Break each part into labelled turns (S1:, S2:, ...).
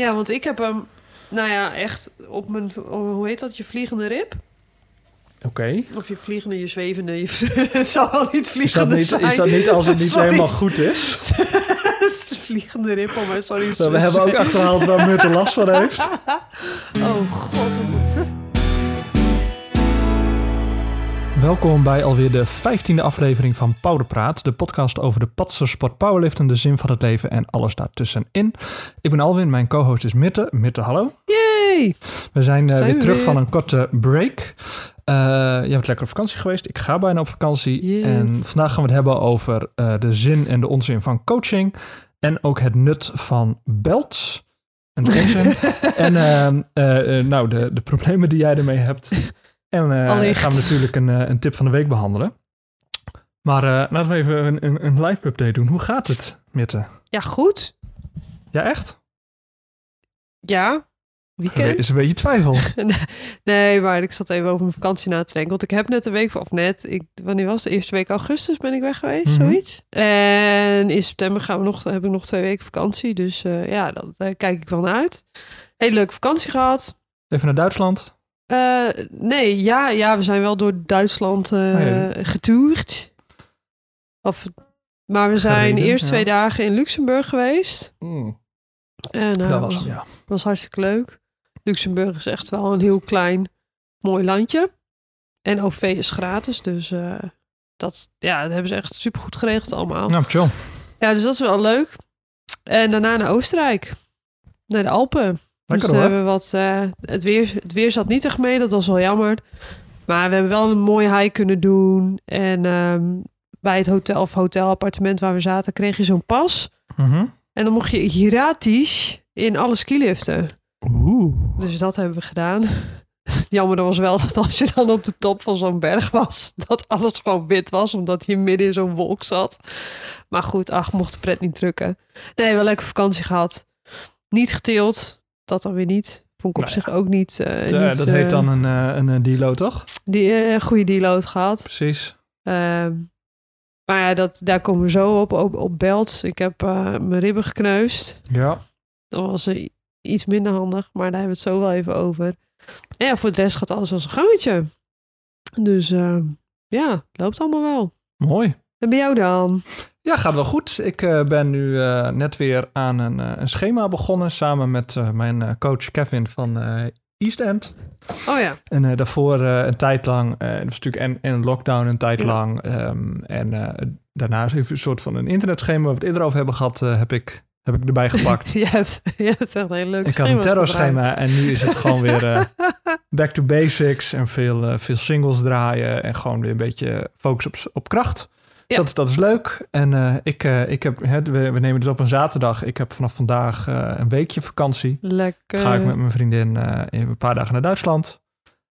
S1: Ja, want ik heb hem, nou ja, echt op mijn, hoe heet dat, je vliegende rib?
S2: Oké.
S1: Of je vliegende, je zwevende, je, het zal wel niet
S2: Is dat,
S1: vliegende
S2: niet,
S1: zijn.
S2: is dat niet als het niet
S1: Sorry.
S2: helemaal goed is?
S1: het is vliegende rib, oh maar sorry.
S2: Zo, we hebben ook achterhaald waar Murt er last van heeft.
S1: Oh god.
S2: Welkom bij alweer de vijftiende aflevering van Powerpraat. De podcast over de patsersport powerliften, de zin van het leven en alles daartussenin. Ik ben Alwin, mijn co-host is Mitte. Mitte, hallo.
S1: Yay!
S2: We zijn, eh,
S1: Zijn
S2: weer
S1: we
S2: terug
S1: weer.
S2: van een korte break. Eh jij bent lekker op vakantie geweest. Ik ga bijna op vakantie.
S1: Yes.
S2: En vandaag gaan we het hebben over eh, de zin en de onzin van coaching. En ook het nut van belts. En en ehm, eh, eh, nou, de, de problemen die jij ermee hebt. En
S1: Allicht.
S2: gaan we natuurlijk een, eh, een tip van de week behandelen. Maar eh, laten we even een, een, een live update doen. Hoe gaat het, Mitte?
S1: Ja, goed.
S2: Ja, echt?
S1: Ja. Weekend.
S2: Is een beetje twijfel.
S1: Nee, maar ik zat even over mijn vakantie na te denken. Want ik heb net een week, of net, ik, wanneer was het? De eerste week augustus ben ik weg geweest,
S2: Mhm.
S1: zoiets. En in september gaan we nog, heb ik nog twee weken vakantie. Dus ja, dat eh, kijk ik wel naar uit. Hele leuke vakantie gehad.
S2: Even naar Duitsland.
S1: Eh, nee, ja, ja, we zijn wel door Duitsland eh
S2: Oh ja.
S1: getoerd. Of, maar we zijn
S2: Gereden, ja.
S1: twee dagen in Luxemburg geweest. En
S2: dat
S1: uh,
S2: was
S1: was,
S2: ja.
S1: was hartstikke leuk. Luxemburg is echt wel een heel klein, mooi landje. En OV is gratis, dus eh, dat, ja, dat hebben ze echt super goed geregeld allemaal.
S2: Nou, chill.
S1: Ja, dus dat is wel leuk. En daarna naar Oostenrijk, naar de Alpen.
S2: Lekker
S1: dus
S2: hoor.
S1: hebben we wat, eh, het, weer, het weer zat niet echt mee, dat was wel jammer. Maar we hebben wel een mooie hike kunnen doen. En ehm, bij het hotel of hotelappartement waar we zaten, kreeg je zo'n pas.
S2: Mhm.
S1: En dan mocht je gratis in alle skiliften.
S2: Oeh.
S1: Dus dat hebben we gedaan. Jammer was wel dat als je dan op de top van zo'n berg was, dat alles gewoon wit was, omdat je midden in zo'n wolk zat. Maar goed, ach, mocht de pret niet drukken. Nee, wel lekker vakantie gehad. Niet geteeld, dat dan weer niet. Vond ik op
S2: Nou
S1: zich ook niet. eh, niet
S2: dat
S1: eh,
S2: heet dan een, eh, een eh, dealo, toch?
S1: Die eh, goede deload gehad.
S2: Precies.
S1: Ehm, maar ja, dat, daar komen we zo op, op, op belt. Ik heb eh, mijn ribben gekneusd.
S2: Ja.
S1: Dat was eh, iets minder handig, maar daar hebben we het zo wel even over. En ja, voor de rest gaat alles als een gangetje. Dus eh, ja, loopt allemaal wel.
S2: Mooi.
S1: En bij jou dan?
S2: Ja, gaat wel goed. Ik eh, ben nu eh, net weer aan een, eh, een schema begonnen samen met mijn coach Kevin van East End.
S1: Oh ja.
S2: En daarvoor een tijd lang, dat was natuurlijk en, en lockdown een tijd
S1: Ja.
S2: lang. ehm, en daarna even een soort van een internetschema waar we het eerder over hebben gehad, eh, heb, ik, heb ik erbij gepakt.
S1: Je hebt, je hebt echt een hele leuke
S2: ik had een terrorschema en nu is het gewoon weer back to basics en veel, veel singles draaien en gewoon weer een beetje focus op, op kracht. Dus dat, dat is leuk. En eh, ik, eh, ik heb, hè, we, we nemen dus op een zaterdag. Ik heb vanaf vandaag eh, een weekje vakantie.
S1: Lekker.
S2: Ga ik met mijn vriendin in een paar dagen naar Duitsland.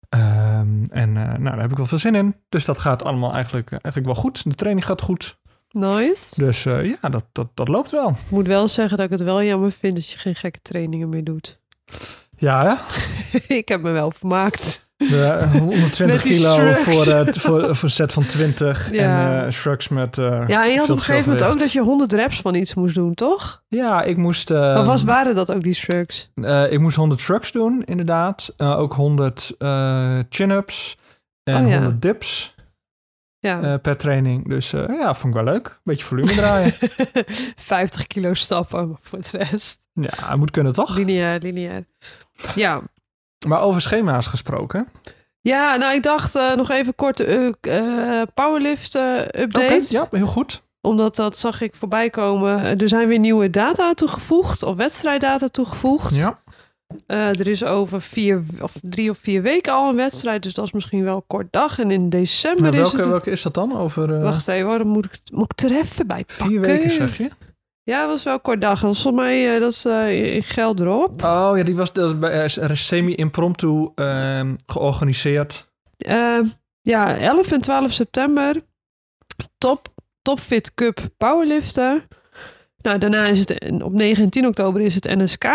S2: Ehm, en nou, daar heb ik wel veel zin in. Dus dat gaat allemaal eigenlijk, eigenlijk wel goed. De training gaat goed.
S1: Nice.
S2: Dus ja, dat, dat, dat loopt wel.
S1: Ik moet wel zeggen dat ik het wel jammer vind dat je geen gekke trainingen meer doet.
S2: Ja, hè?
S1: ik heb me wel vermaakt.
S2: De, eh, 120
S1: Met die
S2: kilo voor, eh, voor, voor een set van 20.
S1: Ja.
S2: En eh shrugs met. eh,
S1: Ja, en je had op een gegeven moment ook dat je 100 reps van iets moest doen, toch?
S2: Ja, ik moest. eh,
S1: of was, waren dat ook die shrugs?
S2: eh, ik moest 100 shrugs doen, inderdaad. Eh, ook 100 eh, chin-ups. En
S1: Oh, ja.
S2: 100 dips
S1: Ja.
S2: eh, per training. Dus eh, ja, vond ik wel leuk. Beetje volume draaien.
S1: 50 kilo stappen, maar voor de rest.
S2: ja, moet kunnen toch?
S1: Lineair, lineair. Ja.
S2: Maar over schema's gesproken.
S1: Ja, nou ik dacht eh, nog even kort eh eh, powerlift update.
S2: Oké, ja, heel goed.
S1: Omdat dat zag ik voorbij komen. Er zijn weer nieuwe data toegevoegd. Of wedstrijddata toegevoegd.
S2: Ja.
S1: Er is over vier of drie of vier weken al een wedstrijd. Dus dat is misschien wel een kort dag. En in december
S2: Maar
S1: is het...
S2: welke is dat dan? Over
S1: Wacht even, hoor, dan moet ik, moet ik er even bij pakken.
S2: vier weken, zeg je?
S1: Ja, dat was wel een kort dag. Dat was volgens mij, eh, dat is eh, in geld erop.
S2: Oh ja, die was, dat was bij eh, semi-impromptu ehm, georganiseerd.
S1: Eh, ja, 11 en 12 september. Top, Topfit Cup powerliften. Nou, daarna is het op 9 en 10 oktober is het NSK.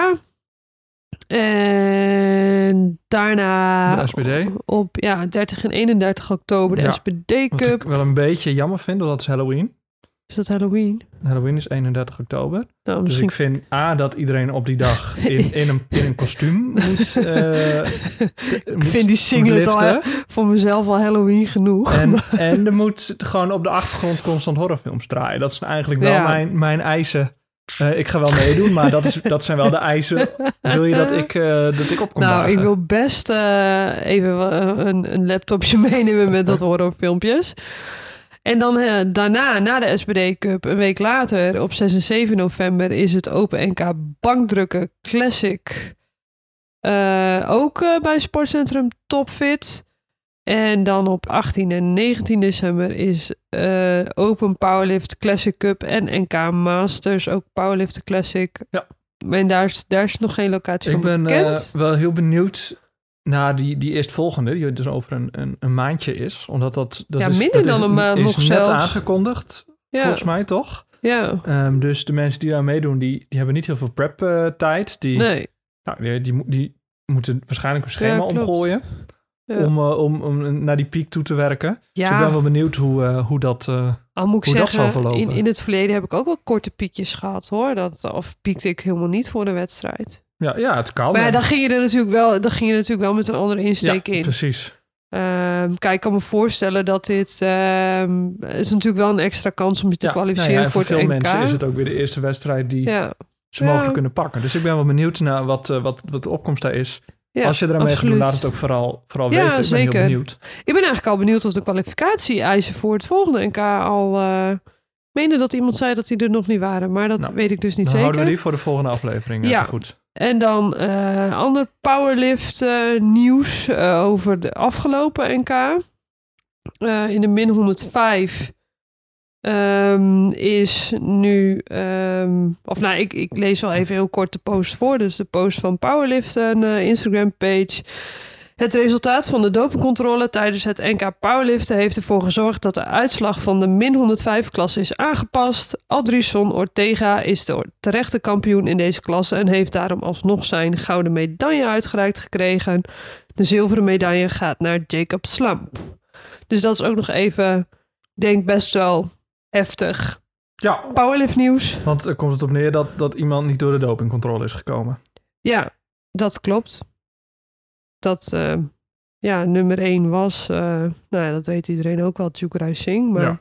S1: En daarna
S2: De SPD.
S1: op ja, 30 en 31 oktober de
S2: Ja,
S1: SPD
S2: Wat
S1: Cup.
S2: ik wel een beetje jammer vind, dat is Halloween.
S1: Is dat Halloween?
S2: Halloween is 31 oktober.
S1: Nou,
S2: Dus ik vind A, dat iedereen op die dag in, in, een, in een kostuum moet, eh,
S1: ik vind die singlet al voor mezelf al Halloween genoeg.
S2: En, en er moet gewoon op de achtergrond constant horrorfilms draaien. Dat zijn eigenlijk wel
S1: Ja.
S2: mijn, mijn eisen. Eh, ik ga wel meedoen, maar dat, is, dat zijn wel de eisen. Wil je dat ik, eh, dat ik op kom
S1: nou,
S2: dagen?
S1: ik wil best even een, een laptopje meenemen met dat horrorfilmpjes. En dan eh, daarna, na de SPD Cup, een week later, op 6 en 7 november, is het Open NK Bankdrukken Classic. Eh, ook eh, bij Sportcentrum Topfit. En dan op 18 en 19 december is Open Powerlift Classic Cup en NK Masters, ook Powerlift Classic.
S2: Ja.
S1: En daar is, daar is nog geen locatie
S2: Ik
S1: van
S2: ben eh,
S1: bekend.
S2: wel heel benieuwd naar die, die eerstvolgende, die dus over een, een, een maandje is. Omdat dat, dat
S1: Ja,
S2: is,
S1: minder
S2: dat
S1: dan
S2: is,
S1: een maand
S2: is
S1: nog
S2: net
S1: zelfs.
S2: aangekondigd,
S1: ja,
S2: volgens mij toch?
S1: ja.
S2: Ehm, dus de mensen die daar meedoen, die, die hebben niet heel veel prep eh, tijd. Die,
S1: Nee.
S2: nou, die, die, mo- die moeten waarschijnlijk een schema
S1: Ja,
S2: omgooien
S1: Ja.
S2: om, eh, om, om naar die piek toe te werken. Dus ik
S1: ja,
S2: ben wel benieuwd hoe, eh, hoe dat...
S1: al moet ik
S2: hoe dat zal verlopen.
S1: in, in het verleden heb ik ook wel korte piekjes gehad hoor. Dat, of piekte ik helemaal niet voor de wedstrijd.
S2: Ja, ja, het kan.
S1: Maar ja, dan ging je er natuurlijk wel, dan ging je natuurlijk wel met een andere
S2: ja,
S1: insteek in.
S2: precies.
S1: Ehm, kijk, ik kan me voorstellen dat dit ehm, is natuurlijk wel een extra kans om je te
S2: Ja, nou
S1: kwalificeren
S2: ja, en
S1: voor
S2: voor
S1: het
S2: veel
S1: NK.
S2: mensen is het ook weer de eerste wedstrijd die
S1: ja,
S2: ze
S1: Ja.
S2: mogelijk kunnen pakken. Dus ik ben wel benieuwd naar wat, eh, wat, wat de opkomst daar is.
S1: ja,
S2: Als je eraan mee gaat doen, laat het ook vooral, vooral
S1: Ja,
S2: weten. Ik ben
S1: zeker.
S2: heel benieuwd.
S1: Ik ben eigenlijk al benieuwd of de kwalificatie-eisen voor het volgende NK al. eh meende dat iemand zei dat die er nog niet waren, maar dat
S2: Nou,
S1: weet ik dus niet
S2: Dan
S1: zeker.
S2: houden we die voor de volgende aflevering. Ja.
S1: Ja.
S2: Goed.
S1: En dan eh ander powerlift eh, nieuws eh, over de afgelopen NK. Eh, in de min 105 ehm, is nu... ehm, of nou, ik, ik lees wel even heel kort de post voor. Dus de post van Powerlift, een eh, Instagram-page. Het resultaat van de dopingcontrole tijdens het NK Powerliften heeft ervoor gezorgd dat de uitslag van de min 105-klasse is aangepast. Aldrison Ortega is de terechte kampioen in deze klasse en heeft daarom alsnog zijn gouden medaille uitgereikt gekregen. De zilveren medaille gaat naar Jacob Slump. Dus dat is ook nog even, ik denk best wel heftig.
S2: Ja,
S1: Powerlift nieuws.
S2: want er komt het op neer dat, dat iemand niet door de dopingcontrole is gekomen.
S1: Ja, dat klopt. Dat eh, ja, nummer 1 was, eh, nou ja, dat weet iedereen ook wel, Chukwai Singh. Maar
S2: Ja.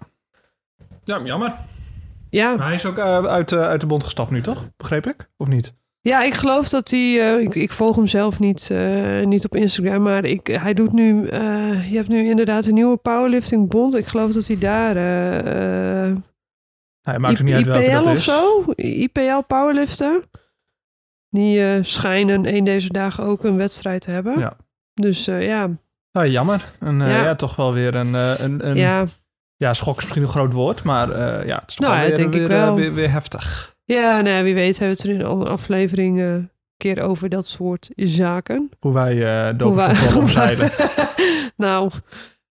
S1: ja,
S2: Ja, jammer.
S1: ja,
S2: Maar hij is ook eh, uit, uit de bond gestapt nu, toch? Begreep ik? Of niet?
S1: ik geloof dat hij, ik, ik volg hem zelf niet, niet op Instagram, maar ik, hij doet nu, je hebt nu inderdaad een nieuwe powerlifting bond. Ik geloof dat hij daar,
S2: Hij maakt
S1: I-
S2: er niet uit welke
S1: IPL
S2: dat
S1: of
S2: is.
S1: zo, IPL powerliften. Die eh, schijnen een deze dagen ook een wedstrijd te hebben.
S2: Ja.
S1: Dus eh, ja,
S2: Nou, jammer. En, eh,
S1: Ja.
S2: ja. toch wel weer een, een, een ja.
S1: ja,
S2: schok is misschien een groot woord, maar ja, het is toch
S1: Nou,
S2: wel weer,
S1: denk ik
S2: weer,
S1: wel.
S2: weer, weer heftig.
S1: Ja, nou, ja, wie weet hebben we het er in een aflevering een keer over dat soort zaken.
S2: Hoe wij uh,
S1: wij-
S2: dopingcontrole omzeilen.
S1: nou,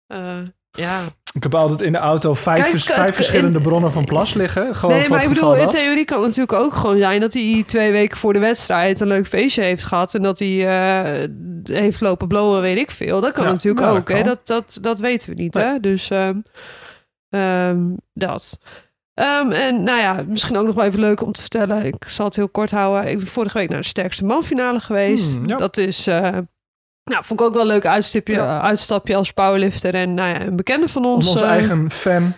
S1: eh, ja.
S2: Ik heb altijd in de auto vijf,
S1: Kijk,
S2: vers-
S1: het-
S2: vijf
S1: het-
S2: verschillende bronnen van plas liggen. Gewoon
S1: Nee, maar ik bedoel, in theorie kan het natuurlijk ook gewoon zijn dat hij twee weken voor de wedstrijd een leuk feestje heeft gehad en dat hij eh, heeft lopen blowen, weet ik veel. Dat kan
S2: Ja,
S1: natuurlijk
S2: nou, dat
S1: ook, hè? Dat, dat, dat weten we niet,
S2: Nee.
S1: hè? Dus ehm, ehm, dat. Ehm, en nou ja, misschien ook nog wel even leuk om te vertellen. Ik zal het heel kort houden. Ik ben vorige week naar de sterkste manfinale geweest.
S2: Hmm, ja.
S1: Dat is, eh, nou, vond ik ook wel een leuk uitstapje,
S2: Ja.
S1: uitstapje als powerlifter. En nou ja, een bekende van
S2: Om
S1: ons.
S2: onze
S1: eh,
S2: eigen fan.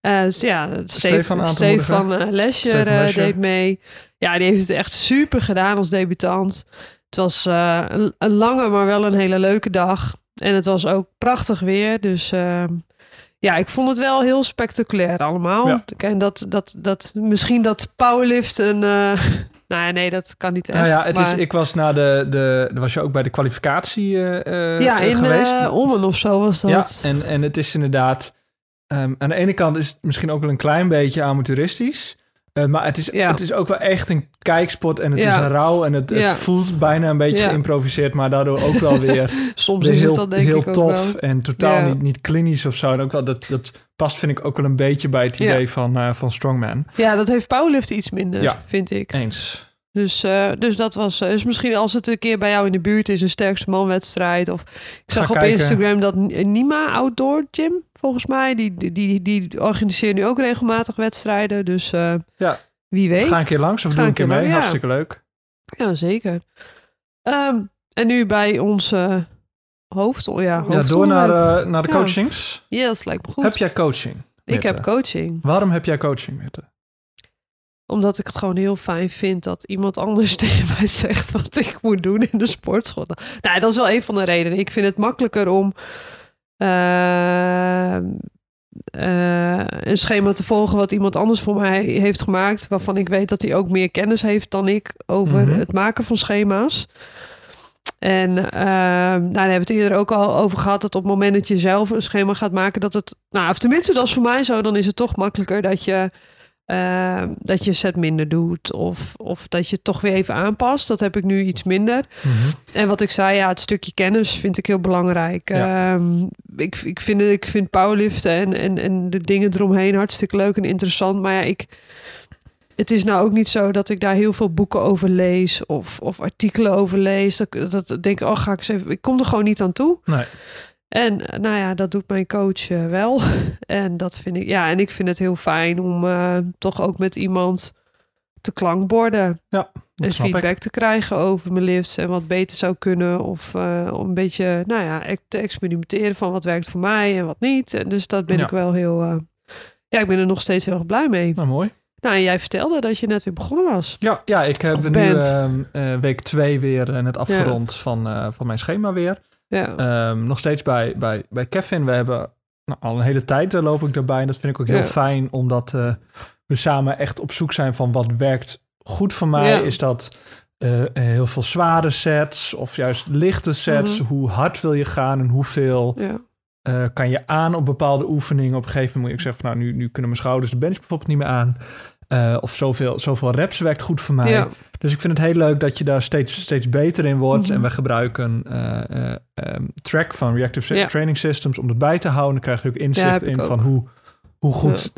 S1: eh, dus ja,
S2: Stefan
S1: Stefan, eh, eh,
S2: Lesjer.
S1: deed mee. Ja, die heeft het echt super gedaan als debutant. Het was eh, een, een lange, maar wel een hele leuke dag. En het was ook prachtig weer. Dus eh, ja, ik vond het wel heel spectaculair allemaal.
S2: Ja.
S1: En dat, dat, dat, misschien dat powerlift een... eh, nou ja, nee, dat kan niet echt.
S2: Nou ja, het is, ik was na de, de... Was je ook bij de kwalificatie eh, eh,
S1: ja, in
S2: geweest?
S1: eh Ommen of zo was
S2: ja,
S1: dat.
S2: en, en het is inderdaad... ehm, aan de ene kant is het misschien ook wel een klein beetje amateuristisch. Eh, maar het is,
S1: Ja.
S2: het is ook wel echt een kijksport en het
S1: Ja.
S2: is rauw. En het, het
S1: Ja.
S2: voelt bijna een beetje geïmproviseerd, maar daardoor ook wel weer,
S1: Soms is
S2: heel,
S1: het dat denk
S2: heel
S1: ik ook
S2: tof.
S1: wel.
S2: En totaal niet, niet klinisch of zo. En ook wel, dat, dat past vind ik ook wel een beetje bij het idee van, eh, van Strongman.
S1: Ja, dat heeft powerlift iets minder, vind ik.
S2: Eens.
S1: Dus, eh, dus dat was. Dus misschien als het een keer bij jou in de buurt is, een sterkste manwedstrijd. Of ik zag
S2: ga
S1: op
S2: kijken.
S1: Instagram dat Nima Outdoor Gym volgens mij. Die, die, die, die organiseert nu ook regelmatig wedstrijden. Dus eh,
S2: Ja.
S1: wie weet.
S2: Ga een keer langs of
S1: Ga
S2: doe een keer mee.
S1: ja.
S2: Hartstikke leuk.
S1: Ja, zeker. Ehm, en nu bij onze hoofd... Ja,
S2: Ja, door naar, eh, naar de coachings.
S1: Ja, dat lijkt me goed.
S2: Heb jij coaching?
S1: ik heb coaching.
S2: Waarom heb jij coaching, Mette?
S1: Omdat ik het gewoon heel fijn vind dat iemand anders tegen mij zegt wat ik moet doen in de sportschool. Nou, dat is wel een van de redenen. Ik vind het makkelijker om eh, eh, een schema te volgen wat iemand anders voor mij heeft gemaakt. Waarvan ik weet dat hij ook meer kennis heeft dan ik over
S2: Mhm.
S1: het maken van schema's. En eh, nou, daar hebben we het eerder ook al over gehad. Dat op het moment dat je zelf een schema gaat maken, dat het. Nou, of tenminste, dat is voor mij zo. Dan is het toch makkelijker dat je. Eh, dat je set minder doet. Of, of dat je het toch weer even aanpast. Dat heb ik nu iets minder.
S2: Mhm.
S1: En wat ik zei, ja, het stukje kennis vind ik heel belangrijk.
S2: Ja.
S1: Ehm, ik, ik, vind, ik vind powerliften en, en, en de dingen eromheen hartstikke leuk en interessant. Maar ja, ik, het is nou ook niet zo dat ik daar heel veel boeken over lees of, of artikelen over lees. Dat, dat, dat denk ik, oh, ga ik eens even. Ik kom er gewoon niet aan toe.
S2: Nee.
S1: En eh, nou ja, dat doet mijn coach eh, wel. En dat vind ik, ja, en ik vind het heel fijn om eh, toch ook met iemand te klankborden
S2: Dat
S1: en
S2: ik.
S1: feedback te krijgen over mijn lifts en wat beter zou kunnen. Of om een beetje, nou ja, ek- te experimenteren van wat werkt voor mij en wat niet. En dus dat ben
S2: Ja.
S1: ik wel heel, ja, ik ben er nog steeds heel erg blij mee.
S2: Nou, mooi.
S1: Nou, jij vertelde dat je net weer begonnen was.
S2: Ja, ja ik heb nu ehm, eh, week twee weer net afgerond van, van mijn schema weer.
S1: Ja,
S2: Ehm, nog steeds bij, bij, bij Kevin. We hebben nou, al een hele tijd eh, loop ik daarbij. En dat vind ik ook heel
S1: Ja.
S2: fijn, omdat eh, we samen echt op zoek zijn van wat werkt goed voor mij.
S1: Ja.
S2: Is dat eh, heel veel zware sets of juist lichte sets?
S1: Mhm.
S2: Hoe hard wil je gaan en hoeveel kan je aan op bepaalde oefeningen? Op een gegeven moment moet ook zeggen van nou, nu, nu kunnen mijn schouders de bench bijvoorbeeld niet meer aan. Eh, of zoveel, zoveel reps werkt goed voor mij.
S1: ja,
S2: Dus ik vind het heel leuk dat je daar steeds, steeds beter in wordt.
S1: Mhm.
S2: En we gebruiken eh, eh, ehm, track van Reactive
S1: Ja.
S2: Training Systems om het bij te houden. Dan krijg je ook inzicht in
S1: ook.
S2: van hoe, hoe goed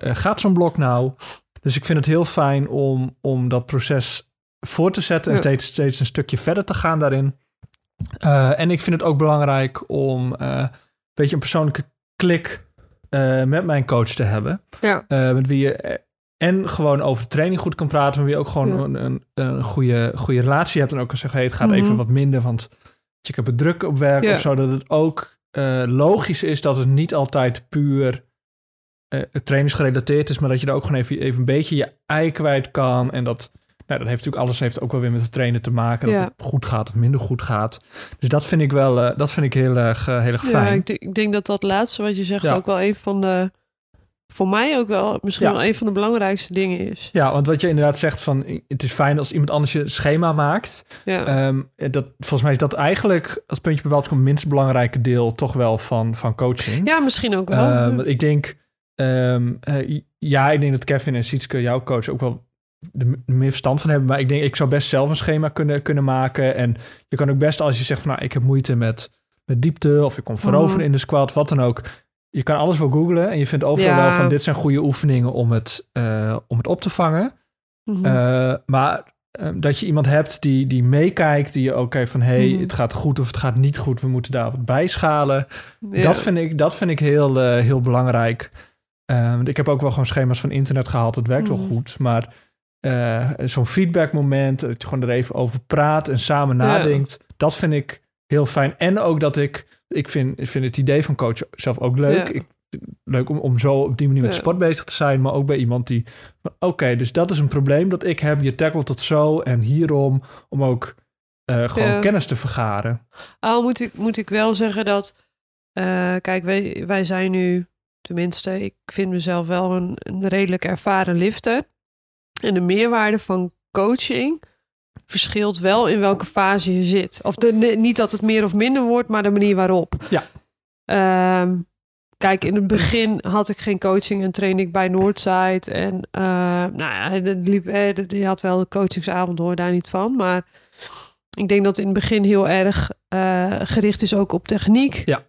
S2: gaat zo'n blok nou. Dus ik vind het heel fijn om, om dat proces voor te zetten en steeds, steeds een stukje verder te gaan daarin. En ik vind het ook belangrijk om een beetje een persoonlijke klik met mijn coach te hebben.
S1: ja,
S2: met wie je en gewoon over de training goed kan praten, maar wie ook gewoon
S1: Ja.
S2: een, een, een goede, goede relatie hebt. En ook kan zeggen, hey, het gaat
S1: Mhm.
S2: even wat minder, want ik heb het druk op werk
S1: Ja.
S2: of zo. Dat het ook eh, logisch is dat het niet altijd puur eh trainingsgerelateerd is, maar dat je er ook gewoon even, even een beetje je ei kwijt kan. En dat, nou, dat heeft natuurlijk alles heeft ook wel weer met het trainen te maken. Dat
S1: Ja.
S2: het goed gaat of minder goed gaat. Dus dat vind ik wel, eh, dat vind ik heel erg, heel erg
S1: ja
S2: fijn.
S1: ik, denk- ik denk dat dat laatste wat je zegt
S2: Ja.
S1: ook wel een van de, voor mij ook wel misschien
S2: Ja.
S1: wel een van de belangrijkste dingen is.
S2: Ja, want wat je inderdaad zegt van het is fijn als iemand anders je schema maakt.
S1: Ja,
S2: Ehm, dat, volgens mij is dat eigenlijk als puntje bij het minst belangrijke deel toch wel van, van coaching.
S1: ja misschien ook wel.
S2: Ehm, want ik denk, ehm, eh, ja, ik denk dat Kevin en Sietske, jouw coach, ook wel er meer verstand van hebben. Maar ik denk, ik zou best zelf een schema kunnen, kunnen maken. En je kan ook best als je zegt van, nou, ik heb moeite met, met diepte of ik kom veroveren
S1: Mhm.
S2: in de squat, wat dan ook. Je kan alles wel googlen en je vindt overal
S1: Ja.
S2: wel van, dit zijn goede oefeningen om het, eh, om het op te vangen.
S1: Mhm.
S2: Eh, maar eh, dat je iemand hebt die, die meekijkt, die je ook heeft van hey,
S1: Mhm.
S2: het gaat goed of het gaat niet goed, we moeten daar wat bijschalen.
S1: Ja.
S2: Dat vind ik, dat vind ik heel, eh, heel belangrijk. Eh, want ik heb ook wel gewoon schema's van internet gehaald, het werkt
S1: Mhm.
S2: wel goed. Maar zo'n feedbackmoment, dat je gewoon er even over praat en samen
S1: Ja.
S2: nadenkt, dat vind ik heel fijn. En ook dat ik, ik vind, ik vind het idee van coach zelf ook leuk.
S1: Ja.
S2: Ik, leuk om, om zo op die manier met
S1: Ja.
S2: sport bezig te zijn, maar ook bij iemand die, oké, dus dat is een probleem dat ik heb. Je tackelt het zo en hierom, om ook eh, gewoon
S1: Ja.
S2: kennis te vergaren.
S1: Al moet ik, moet ik wel zeggen dat, eh, kijk, wij, wij zijn nu, tenminste, ik vind mezelf wel een, een redelijk ervaren lifter. En de meerwaarde van coaching verschilt wel in welke fase je zit. Of de, niet dat het meer of minder wordt, maar de manier waarop.
S2: Ja.
S1: Ehm, kijk, in het begin had ik geen coaching en trainde ik bij Noordside. En eh, nou ja, het liep, eh, je had wel de coachingsavond, hoor daar niet van. Maar ik denk dat het in het begin heel erg eh, gericht is ook op techniek.
S2: Ja.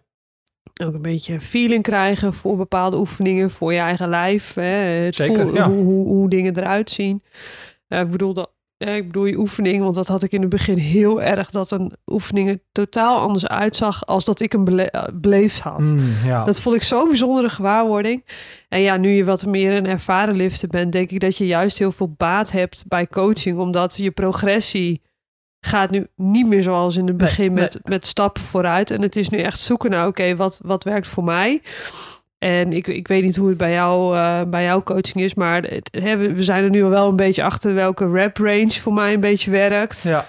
S1: Ook een beetje feeling krijgen voor bepaalde oefeningen, voor je eigen lijf. Hè, het
S2: Zeker,
S1: voel-
S2: ja.
S1: hoe, hoe, hoe dingen eruit zien. Eh, ik bedoel, dat, ja, ik bedoel je oefening, want dat had ik in het begin heel erg, dat een oefening er totaal anders uitzag als dat ik hem bele eh, beleefd had.
S2: Mm, ja.
S1: Dat vond ik zo'n bijzondere gewaarwording. En ja, nu je wat meer een ervaren lifter bent, denk ik dat je juist heel veel baat hebt bij coaching, omdat je progressie gaat nu niet meer zoals in het begin
S2: nee.
S1: met, met stappen vooruit. En het is nu echt zoeken naar, oké, wat, wat werkt voor mij? En ik, ik weet niet hoe het bij jou, eh, bij jouw coaching is, maar hè, we, zijn er nu al wel een beetje achter welke rep range voor mij een beetje werkt.
S2: ja.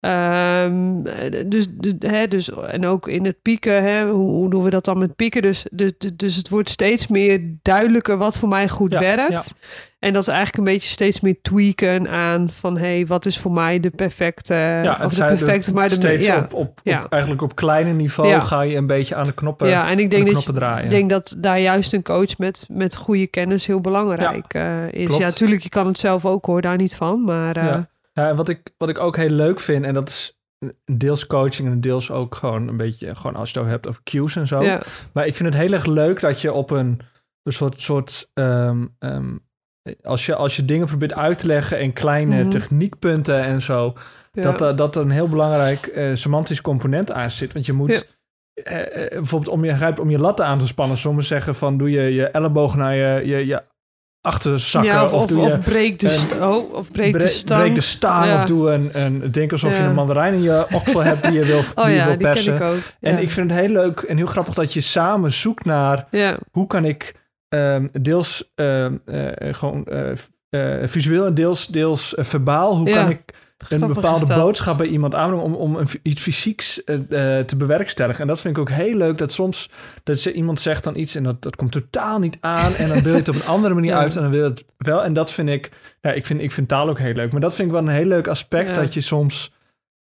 S1: Ehm, dus, dus, hè, dus, en ook in het pieken, hè, hoe, hoe doen we dat dan met pieken? Dus, dus, dus het wordt steeds meer duidelijker wat voor mij goed
S2: Ja,
S1: werkt. En dat is eigenlijk een beetje steeds meer tweaken aan van... hé, hey, wat is voor mij de perfecte...
S2: ja,
S1: of de perfecte, maar de...
S2: steeds
S1: ja,
S2: op, op,
S1: ja.
S2: op, eigenlijk op kleine niveau
S1: Ja.
S2: ga je een beetje aan de knoppen,
S1: ja, en ik denk
S2: de
S1: dat, je- ik denk dat daar juist een coach met, met goede kennis heel belangrijk eh, is.
S2: klopt.
S1: Ja, natuurlijk, je kan het zelf ook, hoor, daar niet van. Maar eh,
S2: Ja. En wat ik, wat ik ook heel leuk vind, en dat is deels coaching en deels ook gewoon een beetje, gewoon als je het hebt over cues en zo.
S1: ja,
S2: Maar ik vind het heel erg leuk dat je op een, een soort, soort ehm, ehm, als, je, als je dingen probeert uit te leggen en kleine
S1: Mhm.
S2: techniekpunten en zo,
S1: ja.
S2: dat, er- dat er een heel belangrijk eh, semantisch component aan zit. Want je moet eh, eh, bijvoorbeeld om je, grijp- om je latten aan te spannen, sommigen zeggen van doe je je elleboog naar je, je, je achterzakken
S1: ja,
S2: of,
S1: of, breek de, st- oh, of breek de stang.
S2: breek de stang
S1: Ja.
S2: of doe een, een denk alsof je een mandarijn in je oksel hebt die je wil,
S1: Oh
S2: die je
S1: ja, die
S2: persen.
S1: ken ik ook.
S2: En ik vind het heel leuk en heel grappig dat je samen zoekt naar hoe kan ik ehm, deels ehm, eh, gewoon eh, eh, visueel en deels, deels verbaal, hoe kan ik een bepaalde boodschap bij iemand aanbrengen om, om een, iets fysieks eh, eh, te bewerkstelligen. En dat vind ik ook heel leuk, dat soms dat ze, iemand zegt dan iets en dat, dat komt totaal niet aan en dan wil je het op een andere manier
S1: Ja.
S2: uit en dan wil je het wel. En dat vind ik, ja, ik vind, ik vind taal ook heel leuk, maar dat vind ik wel een heel leuk aspect,
S1: Ja.
S2: dat je soms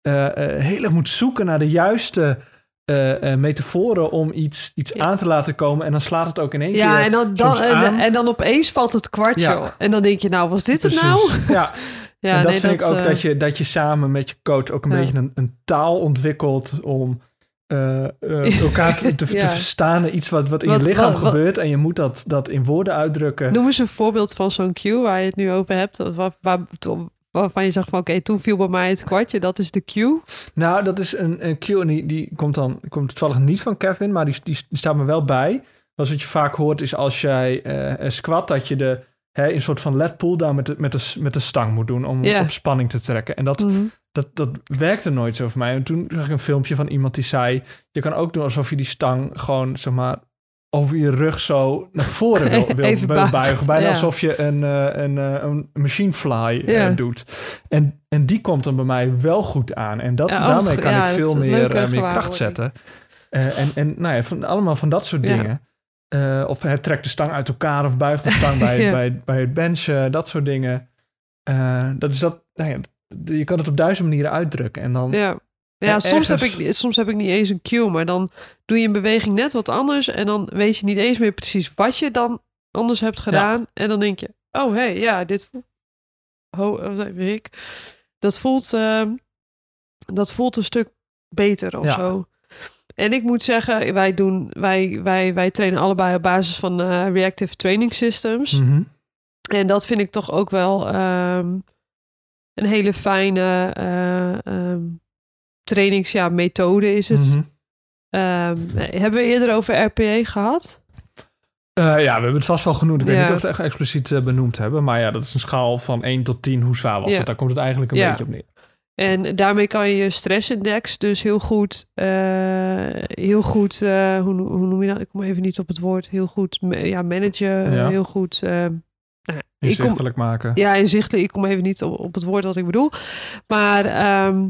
S2: eh, heel erg moet zoeken naar de juiste eh, metaforen om iets, iets
S1: Ja.
S2: aan te laten komen en dan slaat het ook in één
S1: ja
S2: keer
S1: en, dan, en,
S2: aan.
S1: en dan opeens valt het kwartje.
S2: Ja.
S1: En dan denk je, nou, was dit het nou?
S2: Ja,
S1: Ja,
S2: en dat
S1: nee,
S2: vind ik ook
S1: eh,
S2: dat, je, dat je samen met je coach ook een
S1: Ja.
S2: beetje een, een taal ontwikkelt om eh, eh, elkaar te, te,
S1: Ja.
S2: te verstaan. Iets wat, wat in
S1: Wat-
S2: je lichaam
S1: wat-
S2: gebeurt en je moet dat, dat in woorden uitdrukken.
S1: Noem eens een voorbeeld van zo'n cue waar je het nu over hebt. Waar, waar, waarvan je zegt van, oké, toen viel bij mij het kwartje. Dat is de cue.
S2: Nou, dat is een, een cue en die, die komt dan komt toevallig niet van Kevin, maar die, die, die staat me wel bij. Dat wat je vaak hoort is als jij eh, eh, squat, dat je de, hè, een soort van lat pull-down met de, met, de, met de stang moet doen om op spanning te trekken. En dat,
S1: Mhm.
S2: dat, dat werkte nooit zo voor mij. En toen zag ik een filmpje van iemand die zei... je kan ook doen alsof je die stang gewoon, zeg maar... over je rug zo naar voren wil,
S1: Even
S2: buigen. Bijna
S1: ja.
S2: alsof je een, eh, een, eh, een machine fly eh,
S1: Ja.
S2: doet. En, en die komt dan bij mij wel goed aan. En dat,
S1: Ja,
S2: daarmee kan ik veel meer, meer kracht zetten. En, en nou ja, van, allemaal van dat soort dingen. Eh, of hij trekt de stang uit elkaar of buigt de stang bij,
S1: Ja.
S2: bij, bij het benchen. Dat soort dingen. Eh, dat is dat... Nou ja, je kan het op duizend manieren uitdrukken. En dan...
S1: Ja. Ja,
S2: En
S1: soms, heb ik, soms heb ik niet eens een cue, maar dan doe je een beweging net wat anders en dan weet je niet eens meer precies wat je dan anders hebt gedaan. En dan denk je, oh hé, hey, ja, dit voelt... Oh, wat ik. Dat voelt, ehm, dat voelt een stuk beter of zo. En ik moet zeggen, wij, doen, wij, wij, wij trainen allebei op basis van eh, Reactive Training Systems.
S2: Mhm.
S1: En dat vind ik toch ook wel ehm, een hele fijne eh, ehm, trainings, ja, methode is het.
S2: Mhm.
S1: Ehm, hebben we eerder over RPE gehad?
S2: Eh, ja, we hebben het vast wel genoemd. Ik weet niet of we het echt expliciet benoemd hebben. Maar ja, dat is een schaal van 1 tot 10. Hoe zwaar was
S1: Ja.
S2: het? Daar komt het eigenlijk een
S1: Ja.
S2: beetje op neer.
S1: En daarmee kan je je stressindex dus heel goed, eh, heel goed, eh, hoe, hoe noem je dat? Ik kom even niet op het woord. Heel goed, ja, managen,
S2: Ja.
S1: heel goed. eh, nou, kom,
S2: Inzichtelijk maken.
S1: Ja, inzichtelijk. Ik kom even niet op, op het woord wat ik bedoel. Maar ehm,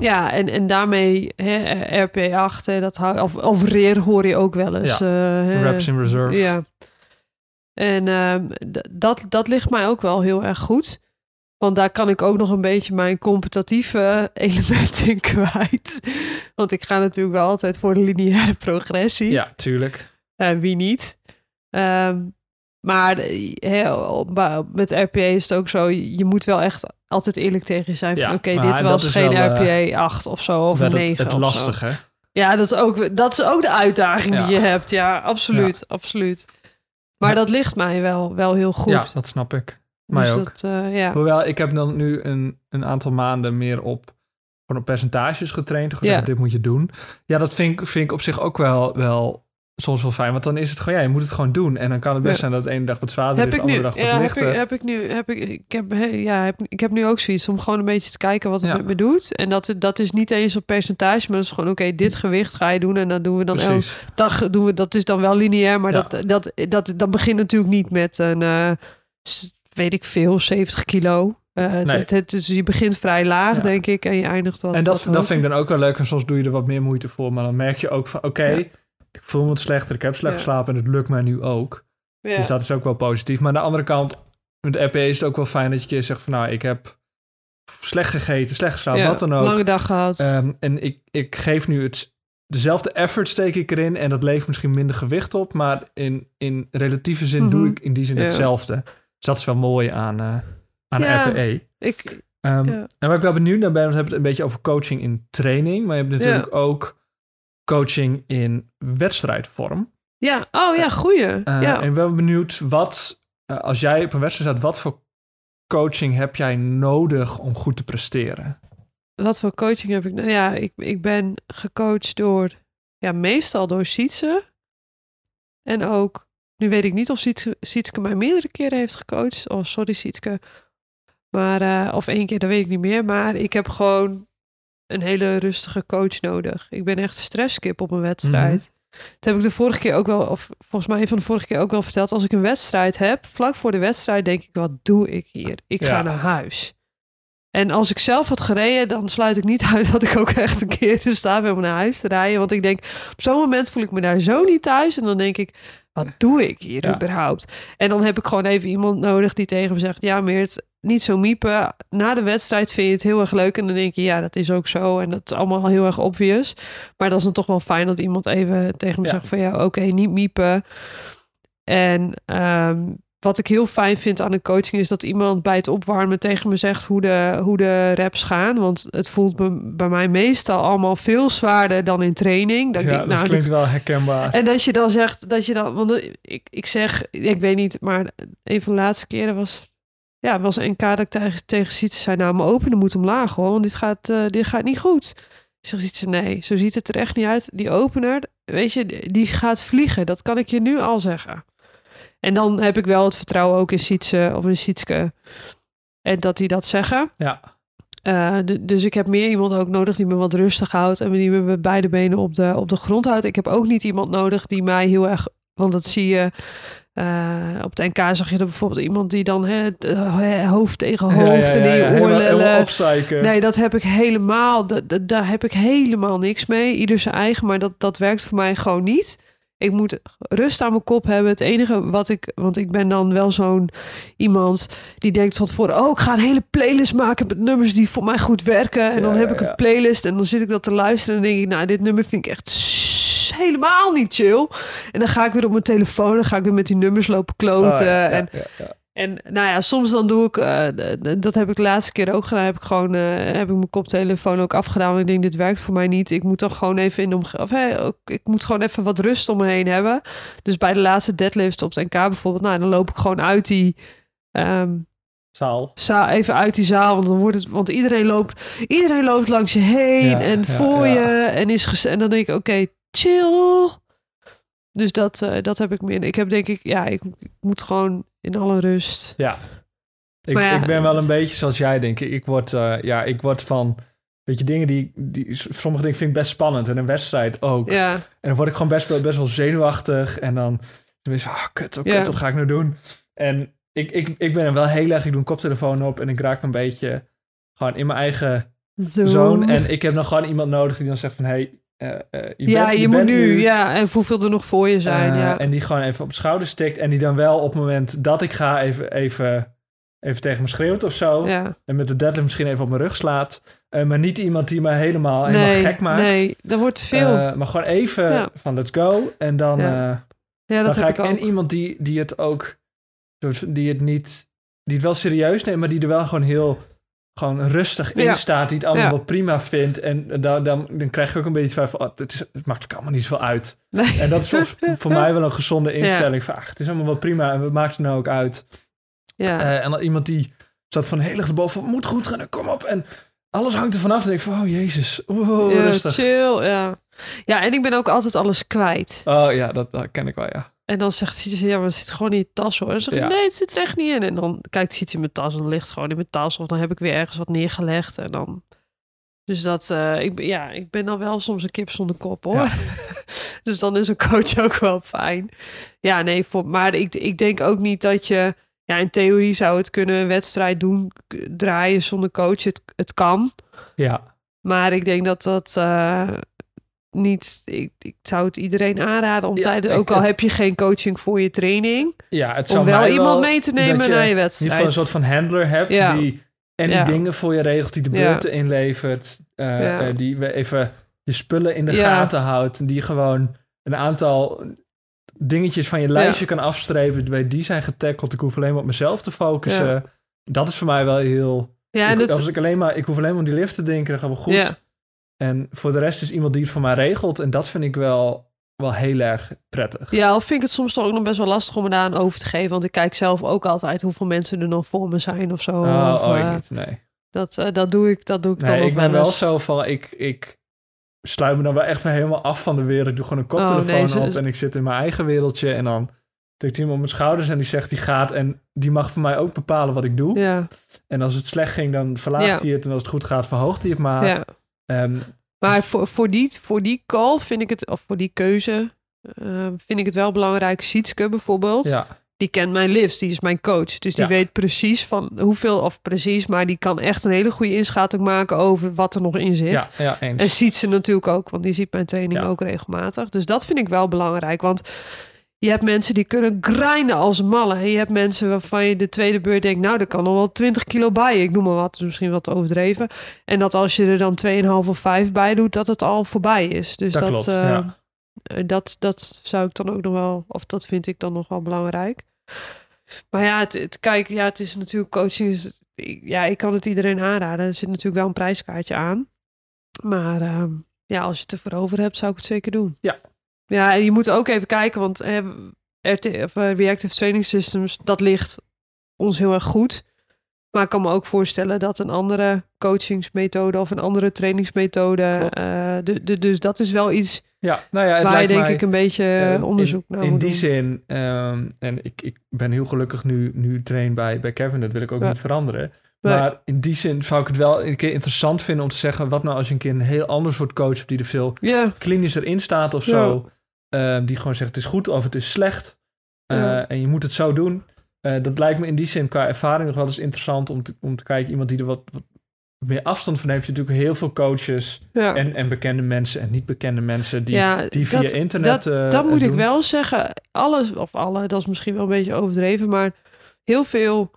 S1: ja, en, en daarmee hè, RP8, hè, dat hou, of, of REER hoor je ook wel eens.
S2: Ja. Reps in reserve.
S1: Ja. En ehm, dat, dat ligt mij ook wel heel erg goed. Want daar kan ik ook nog een beetje mijn competitieve element in kwijt. Want ik ga natuurlijk wel altijd voor de lineaire progressie.
S2: Ja, tuurlijk.
S1: Eh, wie niet? Ehm, maar eh, hè, ba- met RPA is het ook zo, je moet wel echt altijd eerlijk tegen je zijn. Van
S2: Ja,
S1: oké,
S2: maar
S1: dit was geen
S2: wel, eh,
S1: RPA 8 of zo, of
S2: Wel
S1: een
S2: het,
S1: 9
S2: het
S1: of zo.
S2: lastige.
S1: Ja, dat is, ook, dat is ook de uitdaging
S2: Ja.
S1: die je hebt. Ja, absoluut, absoluut. Maar dat ligt mij wel, wel heel goed.
S2: Ja, dat snap ik. Mij
S1: dus
S2: ook.
S1: Dat, eh, ja.
S2: Hoewel, ik heb dan nu een, een aantal maanden meer op, gewoon op percentages getraind. Gezegd,
S1: Ja.
S2: dit moet je doen. Ja, dat vind ik, vind ik op zich ook wel, wel soms wel fijn. Want dan is het gewoon, ja, je moet het gewoon doen. En dan kan het best
S1: Ja.
S2: zijn dat de ene dag wat zwaarder
S1: Heb
S2: is, de
S1: nu,
S2: andere dag wat
S1: ja, heb,
S2: lichter.
S1: ik, heb ik nu, heb ik, ik heb, he- ja, heb, ik heb nu ook zoiets om gewoon een beetje te kijken wat het
S2: Ja.
S1: met me doet. En dat, dat is niet eens op percentage, maar dat is gewoon, oké, dit gewicht ga je doen en dat doen we dan elke dag. Doen we, dat is dan wel lineair, maar dat, dat, dat, dat begint natuurlijk niet met een, eh, weet ik veel, 70 kilo. Eh, het-
S2: Nee.
S1: het, het, dus je begint vrij laag,
S2: Ja.
S1: denk ik, en je eindigt wat
S2: En dat,
S1: wat
S2: dat vind ik dan ook wel leuk. En soms doe je er wat meer moeite voor. Maar dan merk je ook van, oké,
S1: Ja.
S2: ik voel me wat slechter. Ik heb slecht geslapen en het lukt mij nu ook. Dus dat is ook wel positief. Maar aan de andere kant, met de RP is het ook wel fijn dat je keer zegt van, nou, ik heb slecht gegeten, slecht geslapen, wat dan ook.
S1: Lange dag gehad.
S2: Ehm, en ik, ik geef nu het, dezelfde effort steek ik erin en dat levert misschien minder gewicht op, maar in, in relatieve zin doe
S1: Mhm.
S2: ik in die zin
S1: Ja.
S2: hetzelfde. Dus dat is wel mooi aan, eh aan
S1: Ja.
S2: RPE.
S1: ik,
S2: Ehm,
S1: Ja.
S2: En waar ik wel benieuwd naar ben, we hebben het een beetje over coaching in training, maar je hebt natuurlijk ook coaching in wedstrijdvorm.
S1: ja, oh ja, goeie.
S2: Eh,
S1: ja.
S2: En ik ben benieuwd wat, eh, als jij op een wedstrijd staat, wat voor coaching heb jij nodig om goed te presteren?
S1: Wat voor coaching heb ik? Nou ja, ik, ik ben gecoacht door, ja, meestal door Sietse. En ook, nu weet ik niet of Sietske, Sietske mij meerdere keren heeft gecoacht. Oh, sorry Sietske. Maar, eh, of één keer, dat weet ik niet meer. Maar ik heb gewoon een hele rustige coach nodig. Ik ben echt stresskip op een wedstrijd. Dat heb ik de vorige keer ook wel, of volgens mij van de vorige keer ook wel verteld. Als ik een wedstrijd heb, vlak voor de wedstrijd denk ik, wat doe ik hier? Ik ga naar huis. En als ik zelf had gereden, dan sluit ik niet uit dat ik ook echt een keer in staat ben om naar huis te rijden. Want ik denk, op zo'n moment voel ik me daar zo niet thuis. En dan denk ik, wat doe ik hier
S2: Ja.
S1: überhaupt? En dan heb ik gewoon even iemand nodig die tegen me zegt, ja Meert, niet zo miepen. Na de wedstrijd vind je het heel erg leuk. En dan denk je, ja, dat is ook zo. En dat is allemaal heel erg obvious. Maar dat is dan toch wel fijn dat iemand even tegen me
S2: Ja.
S1: zegt van, ja, oké, niet miepen. En ehm, wat ik heel fijn vind aan een coaching is dat iemand bij het opwarmen tegen me zegt hoe de, hoe de reps gaan. Want het voelt be- bij mij meestal allemaal veel zwaarder dan in training. Dat ik
S2: ja,
S1: denk,
S2: dat
S1: nou,
S2: klinkt wel herkenbaar.
S1: en dat je dan zegt, dat je dan, want ik, ik zeg, ik weet niet, maar een van de laatste keren was, ja, was een NK dat ik tegen, tegen Sietse zei, nou, mijn openen moet omlaag hoor, want dit gaat, eh, dit gaat niet goed. Ik zeg Sietse, nee, zo ziet het er echt niet uit. Die opener, weet je, die gaat vliegen, dat kan ik je nu al zeggen. En dan heb ik wel het vertrouwen ook in Sietse of in Sietske. En dat die dat zeggen.
S2: ja,
S1: Eh, dus ik heb meer iemand ook nodig die me wat rustig houdt en die me met beide benen op de, op de grond houdt. Ik heb ook niet iemand nodig die mij heel erg, want dat zie je. eh, op de NK zag je er bijvoorbeeld iemand die dan het, hoofd tegen hoofd
S2: ja,
S1: en
S2: ja, ja,
S1: je
S2: helemaal-
S1: oor
S2: helemaal
S1: lellen.
S2: opzeiken.
S1: Nee, dat heb ik helemaal, daar heb ik helemaal niks mee. Ieder zijn eigen, maar dat, dat werkt voor mij gewoon niet. Ik moet rust aan mijn kop hebben. Het enige wat ik, want ik ben dan wel zo'n iemand die denkt van tevoren, oh, ik ga een hele playlist maken met nummers die voor mij goed werken. En dan heb ik een playlist en dan zit ik dat te luisteren en dan denk ik, nou, dit nummer vind ik echt helemaal niet chill. En dan ga ik weer op mijn telefoon, dan ga ik weer met die nummers lopen kloten.
S2: Oh, ja, ja,
S1: en
S2: ja, ja.
S1: En nou ja, soms dan doe ik, eh, dat heb ik de laatste keer ook gedaan, heb ik gewoon, eh, heb ik mijn koptelefoon ook afgedaan. Want ik denk, dit werkt voor mij niet. Ik moet dan gewoon even in de omge- of ook- ik moet gewoon even wat rust om me heen hebben. Dus bij de laatste deadlift op het NK bijvoorbeeld, nou, dan loop ik gewoon uit die, ehm,
S2: Zaal.
S1: za- even uit die zaal, want dan wordt het, want iedereen loopt, iedereen loopt langs je heen
S2: Ja,
S1: en
S2: ja,
S1: voor
S2: ja.
S1: je en is en dan denk ik, oké, chill. Dus dat, eh, dat heb ik meer. Ik heb denk ik, ja, ik, ik moet gewoon in alle rust.
S2: Ja. Ik,
S1: ja,
S2: ik ben wel een beetje zoals jij, denk ik. Ik word, eh, ja, ik word van... Weet je, dingen die, die... Sommige dingen vind ik best spannend. En een wedstrijd ook.
S1: Ja,
S2: En dan word ik gewoon best wel, best wel zenuwachtig. En dan... dan is ah, kut, oh, kut,
S1: Ja.
S2: wat ga ik nou doen? En ik, ik, ik ben er wel heel erg... Ik doe een koptelefoon op en ik raak een beetje... Gewoon in mijn eigen
S1: zo.
S2: zone. En ik heb nog gewoon iemand nodig die dan zegt van... Hey, eh, je
S1: ja,
S2: bent-
S1: je, moet nu, ja, en hoeveel er nog voor je zijn.
S2: Eh,
S1: ja.
S2: En die gewoon even op de schouder stikt. En die dan wel op het moment dat ik ga even, even, even tegen me schreeuwt of zo.
S1: ja.
S2: En met de deadlift misschien even op mijn rug slaat. Maar niet iemand die me helemaal, helemaal gek maakt.
S1: nee, dat wordt veel.
S2: Maar gewoon even
S1: Ja.
S2: van let's go. En dan,
S1: Ja. ja,
S2: dan
S1: dat
S2: ga
S1: heb
S2: ik.
S1: ik ook.
S2: En iemand die, die het ook... Die het niet... Die het wel serieus neemt, maar die er wel gewoon heel... Gewoon rustig in staat. Die het allemaal wel prima vindt. En dan, dan, dan krijg je ook een beetje van... Oh, het, is, het maakt er allemaal niet zoveel uit.
S1: Nee.
S2: En dat is voor, voor mij wel een gezonde instelling. Van, ach, het is allemaal wel prima en wat maakt het nou ook uit?
S1: Ja.
S2: Eh, en dan iemand die zat van heel erg erboven, moet goed gaan, kom op. En alles hangt er vanaf. En ik van, oh jezus, oh,
S1: ja,
S2: rustig.
S1: chill, ja. Ja, en ik ben ook altijd alles kwijt.
S2: Oh ja, dat, dat ken ik wel, ja.
S1: En dan zegt Sietse, ja, maar het zit gewoon in je tas hoor. En dan zeg ik,
S2: Ja.
S1: nee, het zit er echt niet in. En dan kijkt Sietse in mijn tas en dan ligt het gewoon in mijn tas. Of dan heb ik weer ergens wat neergelegd. En dan... Dus dat, eh, ik, ja, ik ben dan wel soms een kip zonder kop hoor.
S2: Ja.
S1: dus dan is een coach ook wel fijn. Ja, nee, voor, maar ik, ik denk ook niet dat je... Ja, in theorie zou het kunnen een wedstrijd doen, draaien zonder coach. Het, het kan.
S2: Ja,
S1: Maar ik denk dat dat eh, niet. Ik, ik zou het iedereen aanraden om
S2: Ja,
S1: tijdens.
S2: ik-
S1: Ook al heb je geen coaching voor je training.
S2: ja het zou
S1: Om wel iemand mee te nemen
S2: je
S1: naar je wedstrijd.
S2: geval een soort van handler hebt
S1: Ja.
S2: die en die
S1: Ja.
S2: dingen voor je regelt, die de beurten inlevert,
S1: Ja.
S2: eh, die we even je spullen in de gaten houdt, en die gewoon een aantal dingetjes van je lijstje kan afstrepen, bij die zijn getackled. Ik hoef alleen maar op mezelf te focussen. Dat is voor mij wel heel.
S1: ja,
S2: ik,
S1: dat,
S2: als ik alleen maar, ik hoef alleen maar aan die lift te denken, dan gaan we goed. En voor de rest is iemand die het voor mij regelt, en dat vind ik wel, wel heel erg prettig.
S1: ja, al vind ik het soms toch ook nog best wel lastig om me daar aan over te geven. Want ik kijk zelf ook altijd hoeveel mensen er nog voor me zijn of zo.
S2: Oh,
S1: of,
S2: oh, ik
S1: eh,
S2: niet, nee.
S1: dat, eh, dat doe ik, dat doe ik dan nog
S2: ik ben wel
S1: eens.
S2: zo van, ik, ik sluit me dan wel echt weer helemaal af van de wereld. Ik doe gewoon een koptelefoon
S1: Oh, nee, ze-
S2: op en ik zit in mijn eigen wereldje. En dan tikt iemand op mijn schouders en die zegt die gaat. En die mag voor mij ook bepalen wat ik doe.
S1: Ja,
S2: En als het slecht ging, dan verlaagt
S1: Ja.
S2: hij het. En als het goed gaat, verhoogt hij het maar.
S1: ja.
S2: Ehm,
S1: Maar voor, voor, die, voor die call vind ik het, of voor die keuze, eh, vind ik het wel belangrijk. Sietske bijvoorbeeld.
S2: ja,
S1: die kent mijn lifts, die is mijn coach. Dus die
S2: Ja.
S1: weet precies van hoeveel, of precies, maar die kan echt een hele goede inschatting maken over wat er nog in zit.
S2: ja, ja, eens.
S1: En ziet ze natuurlijk ook, want die ziet mijn training ook regelmatig. Dus dat vind ik wel belangrijk, want je hebt mensen die kunnen grinden als een malle. En je hebt mensen waarvan je de tweede beurt denkt, nou, er kan nog wel 20 kilo bij. Ik noem maar wat, is misschien wat overdreven. En dat als je er dan 2,5 of 5 bij doet, dat het al voorbij is. Dus
S2: Dat
S1: dat,
S2: klopt,
S1: eh,
S2: ja.
S1: eh, dat, dat zou ik dan ook nog wel, of dat vind ik dan nog wel belangrijk. Maar ja, het, het, kijk, ja, het is natuurlijk coaching. Is, ja, ik kan het iedereen aanraden. Er zit natuurlijk wel een prijskaartje aan. Maar ehm, ja, als je het ervoor over hebt, zou ik het zeker doen.
S2: Ja.
S1: Ja, en je moet ook even kijken, want eh, RT, of, eh, Reactive Training Systems, dat ligt ons heel erg goed. Maar ik kan me ook voorstellen dat een andere coachingsmethode of een andere trainingsmethode. Eh, de, de, dus dat is wel iets
S2: ja, nou ja, het
S1: waar je denk
S2: mij,
S1: ik een beetje
S2: eh,
S1: onderzoek
S2: in,
S1: naar
S2: In die
S1: doen.
S2: zin, ehm, en ik, ik ben heel gelukkig nu, nu train bij, bij Kevin, dat wil ik ook
S1: Ja.
S2: niet veranderen.
S1: Nee.
S2: Maar in die zin zou ik het wel een keer interessant vinden om te zeggen, wat nou als je een keer een heel ander soort coach hebt die er veel klinischer in staat of zo, ehm, die gewoon zegt het is goed of het is slecht eh,
S1: Ja.
S2: en je moet het zo doen. Eh, dat lijkt me in die zin qua ervaring nog wel eens interessant om te, om te kijken. Iemand die er wat, wat meer afstand van heeft. Je natuurlijk heel veel coaches
S1: ja.
S2: en, en bekende mensen en niet bekende mensen die,
S1: ja,
S2: die via
S1: dat,
S2: internet.
S1: dat,
S2: eh,
S1: dat moet ik wel zeggen. Alles, of alle, dat is misschien wel een beetje overdreven, maar heel veel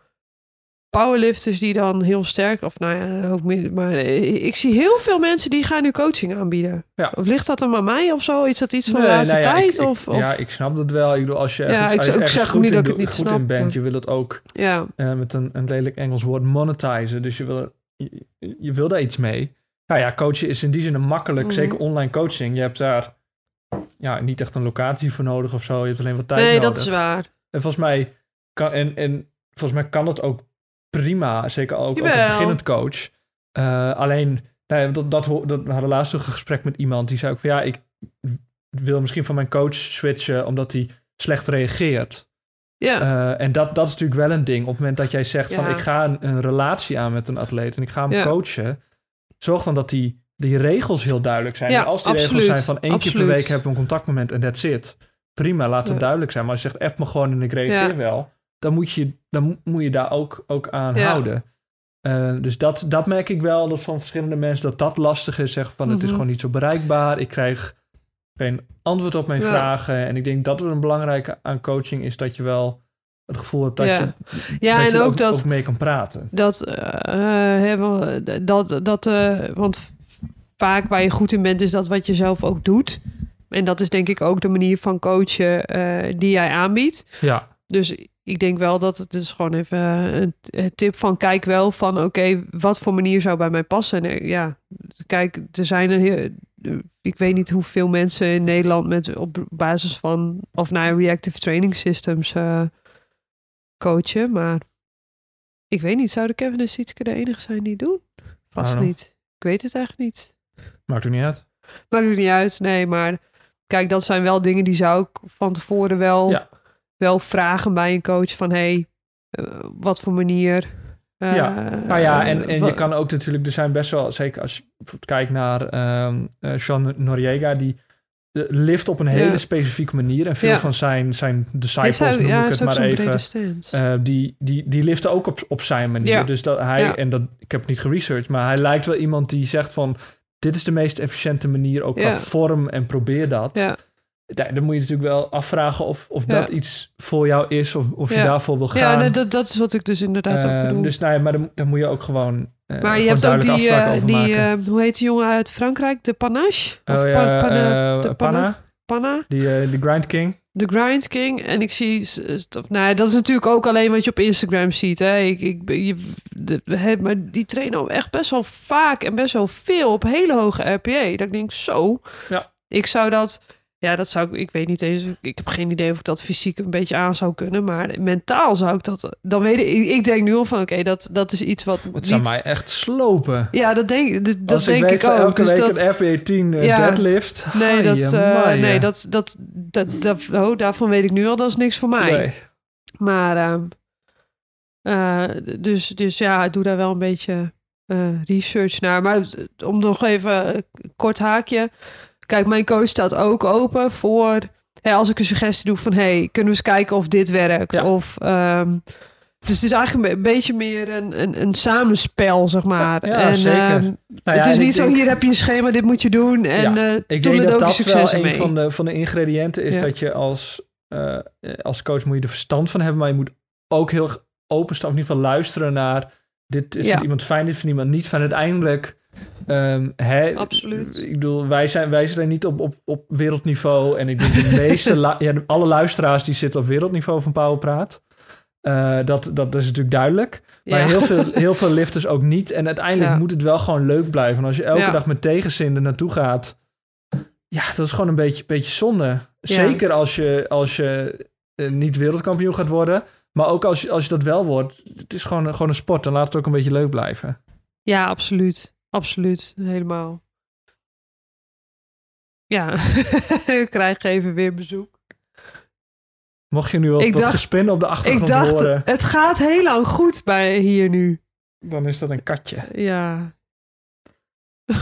S1: powerlifters die dan heel sterk, of nou ja, ook meer, maar eh, ik zie heel veel mensen die gaan nu coaching aanbieden.
S2: Ja.
S1: Of ligt dat dan aan mij of zo? Is dat iets van
S2: Nee,
S1: de laatste
S2: nou ja,
S1: tijd?
S2: ik- ik-
S1: of, of,
S2: Ja, ik snap dat wel. Ik bedoel, als je
S1: Ja,
S2: ergens,
S1: ik zeg
S2: goed,
S1: niet
S2: in,
S1: dat ik het niet
S2: goed
S1: snap,
S2: in bent,
S1: maar-
S2: je wil het ook
S1: ja,
S2: eh, met een, een lelijk Engels woord monetizen. Dus je wil, je, je wil daar iets mee. Nou ja, coachen is in die zin een makkelijk,
S1: Mhm.
S2: zeker online coaching. Je hebt daar ja, niet echt een locatie voor nodig of zo. Je hebt alleen wat tijd
S1: nee,
S2: nodig.
S1: dat is waar.
S2: En volgens mij kan, en, en volgens mij kan dat ook prima, zeker ook, ook als
S1: Jawel.
S2: beginnend coach. Eh, alleen, nou ja, dat, dat, dat, we hadden laatst een gesprek met iemand die zei ook van ja, ik wil misschien van mijn coach switchen omdat hij slecht reageert.
S1: Ja,
S2: Eh, en dat, dat is natuurlijk wel een ding. Op het moment dat jij zegt van ik ga een, een relatie aan met een atleet en ik ga hem coachen, zorg dan dat die, die regels heel duidelijk zijn.
S1: Ja,
S2: en als die regels zijn van één keer per week heb je een contactmoment en that's it. Prima, laat het duidelijk zijn. Maar als je zegt app me gewoon en ik reageer wel, dan moet je, dan moet- je daar ook, ook aan
S1: Ja.
S2: houden. Eh, dus dat, dat merk ik wel, dat van verschillende mensen dat dat lastig is. Zeggen van het is
S1: Mhm.
S2: gewoon niet zo bereikbaar. Ik krijg geen antwoord op mijn
S1: Ja.
S2: vragen. En ik denk dat er een belangrijke aan coaching is dat je wel het gevoel hebt dat
S1: Ja.
S2: je,
S1: ja
S2: dat
S1: en
S2: je
S1: ook dat,
S2: ook mee kan praten.
S1: dat hebben dat dat eh, want vaak waar je goed in bent is dat wat je zelf ook doet en dat is denk ik ook de manier van coachen die jij aanbiedt
S2: Ja,
S1: dus ik denk wel dat het is gewoon even een een tip van kijk wel van oké wat voor manier zou bij mij passen en eh, ja kijk er zijn een heel ik weet niet hoeveel mensen in Nederland met op basis van of naar reactive training systems eh, coachen maar ik weet niet, zouden Kevin en Sietske de enige zijn die het doen? Vast niet. Ik weet het echt niet.
S2: Maakt ook niet uit.
S1: Maakt het niet uit, nee, maar kijk, dat zijn wel dingen die zou ik van tevoren wel,
S2: Ja.
S1: Wel vragen bij een coach van, hey, eh, wat voor manier? eh,
S2: Ja. Nou ja, en, en je kan ook natuurlijk, er zijn best wel, zeker als je bijvoorbeeld kijkt naar ehm eh, Sean Noriega, die lift op een hele
S1: Ja.
S2: specifieke manier. En veel
S1: Ja.
S2: van zijn, zijn disciples,
S1: hij-
S2: noem
S1: ja,
S2: ik het maar even, die, die, die liften ook op, op zijn manier. Dus dat hij, en dat, ik heb het niet geresearched, maar hij lijkt wel iemand die zegt van, dit is de meest efficiënte manier, ook qua vorm en probeer dat. Dan moet je natuurlijk wel afvragen of, of
S1: Ja.
S2: dat iets voor jou is, of, of je
S1: Ja.
S2: daarvoor wil gaan.
S1: ja, nee, dat, dat is wat ik dus inderdaad ook
S2: Ehm,
S1: bedoel.
S2: dus nou ja, maar dan, dan moet je ook gewoon. eh,
S1: maar je hebt ook die, eh, die eh, hoe heet die jongen uit Frankrijk? De Panache? Of
S2: Oh,
S1: Pan-
S2: ja,
S1: de
S2: Panna,
S1: Panna?
S2: die, die Grind King.
S1: De Grind King. En ik zie... of- Nou, dat is natuurlijk ook alleen wat je op Instagram ziet. Hè. Ik, ik, je, de, maar die trainen echt best wel vaak en best wel veel op hele hoge RPA. Dat ik denk, zo.
S2: Ja.
S1: Ik zou dat... Ja, dat zou ik... Ik weet niet eens... Ik heb geen idee of ik dat fysiek een beetje aan zou kunnen. Maar mentaal zou ik dat... Dan weet ik... Ik denk nu al van, oké, dat, dat is iets wat
S2: Het zou
S1: niet...
S2: mij echt slopen.
S1: Ja, dat denk, dat, dat
S2: Als
S1: denk
S2: ik,
S1: ook.
S2: elke
S1: Dus
S2: week
S1: dat,
S2: een RPA 10 eh,
S1: Ja.
S2: deadlift.
S1: Nee, dat, eh,
S2: maaie.
S1: nee dat, dat, dat, dat, oh, daarvan weet ik nu al, dat is niks voor mij.
S2: Nee.
S1: Maar, ehm, eh, dus, dus ja, ik doe daar wel een beetje eh, research naar. Maar om nog even een kort haakje. Kijk, mijn coach staat ook open voor... Hè, als ik een suggestie doe van... hey, kunnen we eens kijken of dit werkt?
S2: Ja.
S1: Of... ehm, dus het is eigenlijk een beetje meer een, een, een samenspel, zeg maar.
S2: Ja,
S1: en,
S2: zeker.
S1: ehm,
S2: Nou ja,
S1: het is niet zo,
S2: denk-
S1: hier heb je een schema, dit moet je doen. En eh
S2: Ik denk
S1: het
S2: dat
S1: ook
S2: dat
S1: succes
S2: wel een van de, van de ingrediënten is dat je als, eh, als coach moet je er verstand van hebben, maar je moet ook heel openstaan, of in ieder geval luisteren naar dit is vindt iemand fijn, dit vindt iemand niet fijn. Uiteindelijk, ehm,
S1: Absoluut.
S2: Ik bedoel, wij zijn, wij zijn niet op, op, op wereldniveau en ik denk de meeste, ja, alle luisteraars die zitten op wereldniveau van Powerpraat. Eh dat, dat is natuurlijk duidelijk. Maar
S1: Ja.
S2: heel, veel, heel veel lifters ook niet. En uiteindelijk
S1: Ja.
S2: moet het wel gewoon leuk blijven. En als je elke
S1: Ja.
S2: dag met tegenzin er naartoe gaat... Ja, dat is gewoon een beetje, beetje zonde. Zeker als je, als je eh, niet wereldkampioen gaat worden. Maar ook als je, als je dat wel wordt. Het is gewoon, gewoon een sport. Dan laat het ook een beetje leuk blijven.
S1: Ja, absoluut. Absoluut. Helemaal. Ja, ik krijg even weer bezoek.
S2: Mocht je nu wat,
S1: Ik
S2: wat
S1: dacht-
S2: gespin op de
S1: Ik
S2: achtergrond
S1: dacht,
S2: horen...
S1: het gaat heel lang goed bij hier nu.
S2: dan is dat een katje.
S1: Ja.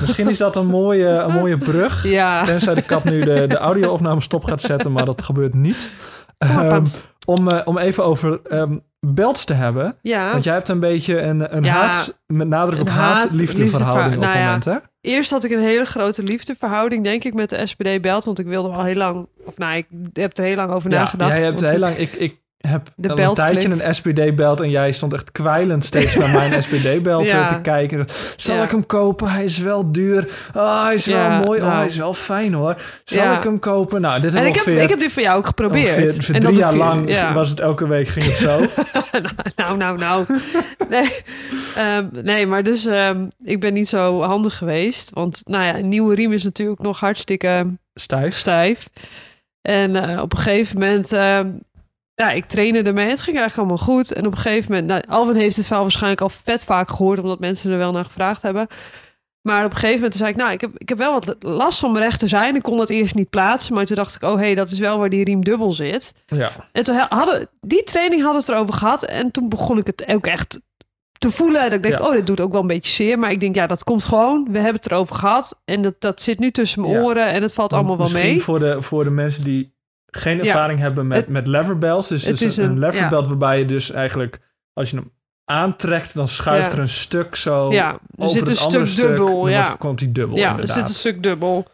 S2: Misschien is dat een mooie, een mooie brug.
S1: Ja.
S2: Tenzij de kat nu de, de audio-opname stop gaat zetten, maar dat gebeurt niet. Ehm, om, eh, om even over ehm belts te hebben.
S1: Ja.
S2: Want jij hebt een beetje een, een
S1: Ja,
S2: haat, met nadruk op haat,
S1: haat-
S2: liefdeverhouding
S1: liefdeverhou-
S2: op
S1: nou ja.
S2: moment, hè?
S1: Eerst had ik een hele grote liefdeverhouding, denk ik, met de SPD-belt. Want ik wilde al heel lang... Of nou, ik heb er heel lang over
S2: Ja,
S1: nagedacht.
S2: jij hebt heel lang... Ik, ik heb
S1: De
S2: al een tijdje een SPD-belt en jij stond echt kwijlend steeds naar mijn SPD-belt
S1: Ja.
S2: te kijken. Zal
S1: Ja.
S2: ik hem kopen? Hij is wel duur. Ah, hij is
S1: Ja,
S2: wel mooi. Oh,
S1: nou.
S2: hij is wel fijn hoor. Zal ik hem kopen? Nou, dit
S1: En
S2: heb
S1: ik heb, ik heb dit voor jou ook geprobeerd.
S2: Ongeveer, voor
S1: en
S2: drie jaar lang was het elke week ging het zo.
S1: nou, nou, nou. Nee, Ehm, nee maar dus ehm, ik ben niet zo handig geweest. Want nou ja, een nieuwe riem is natuurlijk nog hartstikke
S2: Stijf.
S1: stijf. En eh, op een gegeven moment... ehm, ja, ik trainde ermee. Het ging eigenlijk allemaal goed. En op een gegeven moment... Nou, Alvin heeft het verhaal waarschijnlijk al vet vaak gehoord... omdat mensen er wel naar gevraagd hebben. Maar op een gegeven moment zei ik... nou, ik heb, ik heb wel wat last van mijn rechterzijn. Ik kon dat eerst niet plaatsen. Maar toen dacht ik... oh, hé, hey, dat is wel waar die riem dubbel zit.
S2: Ja.
S1: En toen hadden die training hadden ze het erover gehad. En toen begon ik het ook echt te voelen. Dat ik dacht,
S2: Ja.
S1: oh, dit doet ook wel een beetje zeer. Maar ik denk, ja, dat komt gewoon. We hebben het erover gehad. En dat, dat zit nu tussen mijn
S2: Ja.
S1: oren. En het valt allemaal wel
S2: Misschien
S1: mee.
S2: Voor de, voor de mensen die geen
S1: Ja.
S2: ervaring hebben met,
S1: Het-
S2: met leverbelts. Dus,
S1: het
S2: dus
S1: is
S2: een, een leverbelt waarbij je dus eigenlijk... Als je hem aantrekt, dan schuift
S1: Ja.
S2: er een stuk zo
S1: Ja, er
S2: over
S1: zit een stuk dubbel. ja,
S2: komt die dubbel
S1: ja er
S2: inderdaad.
S1: zit een stuk dubbel.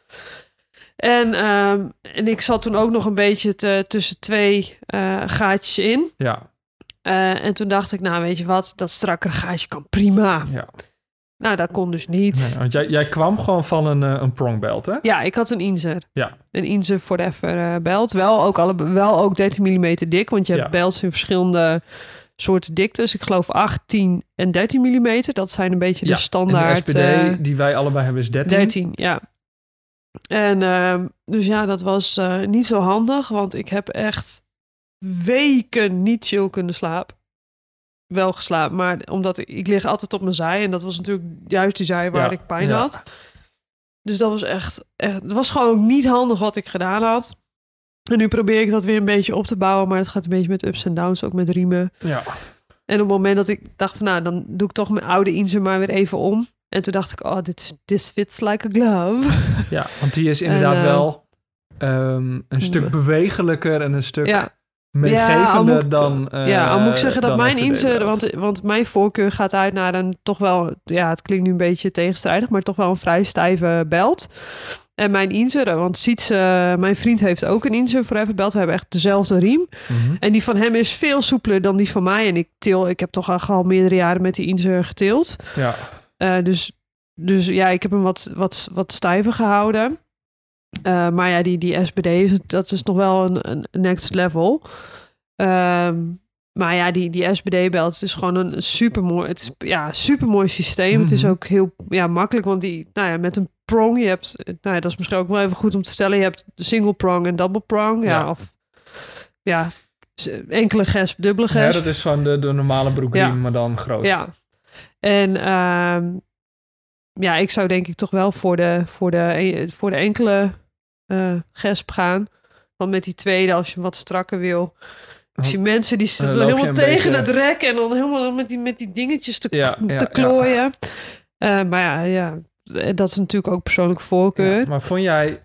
S1: En, ehm, en ik zat toen ook nog een beetje te, tussen twee eh, gaatjes in.
S2: Ja,
S1: Eh, en toen dacht ik, nou weet je wat, dat strakkere gaatje kan prima.
S2: ja.
S1: Nou, dat kon dus niet.
S2: Nee, want jij, jij kwam gewoon van een, eh, een prongbelt, hè?
S1: Ja, ik had een Inzer.
S2: Ja.
S1: Een Inzer Forever eh belt. Wel ook, alle, wel ook 13 mm dik, want je hebt
S2: Ja.
S1: belts in verschillende soorten diktes. Ik geloof 8, 10 en 13 mm. Dat zijn een beetje
S2: Ja,
S1: de standaard.
S2: En de SPD
S1: eh,
S2: die wij allebei hebben is 13.
S1: 13, ja. En ehm, dus ja, dat was niet zo handig, want ik heb echt weken niet chill kunnen slapen. Wel geslapen. Maar omdat ik, ik lig altijd op mijn zij. En dat was natuurlijk juist die zij waar
S2: Ja,
S1: ik pijn
S2: ja.
S1: had. Dus dat was echt, echt... Het was gewoon ook niet handig wat ik gedaan had. En nu probeer ik dat weer een beetje op te bouwen. Maar het gaat een beetje met ups en downs, ook met riemen.
S2: Ja.
S1: En op het moment dat ik dacht van... Nou, dan doe ik toch mijn oude Inze maar weer even om. En toen dacht ik, oh, dit this fits like a glove.
S2: ja, want die is inderdaad
S1: En, eh,
S2: wel ehm, een stuk bewegelijker en een stuk
S1: Ja,
S2: meegevender
S1: Ja,
S2: dan. eh,
S1: ja, al moet ik zeggen dat mijn
S2: FBD
S1: Inze...
S2: belt.
S1: Want, want mijn voorkeur gaat uit naar een toch wel... Ja, het klinkt nu een beetje tegenstrijdig... maar toch wel een vrij stijve belt. En mijn Inze, want Sietse, mijn vriend heeft ook een Inze Forever belt. We hebben echt dezelfde riem.
S2: Mhm.
S1: En die van hem is veel soepeler dan die van mij. En ik til, ik heb toch al- al meerdere jaren met die Inze getild.
S2: Ja,
S1: Eh, dus, dus ja, ik heb hem wat, wat, wat stijver gehouden. Eh, maar ja, die, die SBD, is- dat is nog wel een, een next level. Ehm, maar ja, die, die SBD-belt het is gewoon een super mooi, het is, ja, super mooi systeem. Het is
S2: Mhm.
S1: ook heel ja, makkelijk, want die, nou ja, met een prong, je hebt, nou ja, dat is misschien ook wel even goed om te stellen. Je hebt single prong en double prong, ja,
S2: Ja.
S1: of ja, enkele gesp, dubbele
S2: ja
S1: gesp.
S2: dat is gewoon de, de normale broekriem,
S1: Ja.
S2: maar dan groot.
S1: Ja. En ehm, ja, ik zou denk ik toch wel voor de, voor de, voor de enkele eh gesp gaan. Want met die tweede, als je hem wat strakker wil. Ik
S2: Oh.
S1: zie mensen die zitten helemaal tegen
S2: beetje-
S1: het rek en dan helemaal met die, met die dingetjes te,
S2: Ja, ja,
S1: te
S2: ja.
S1: klooien. Eh, maar ja, ja, dat is natuurlijk ook persoonlijke voorkeur.
S2: Maar vond jij,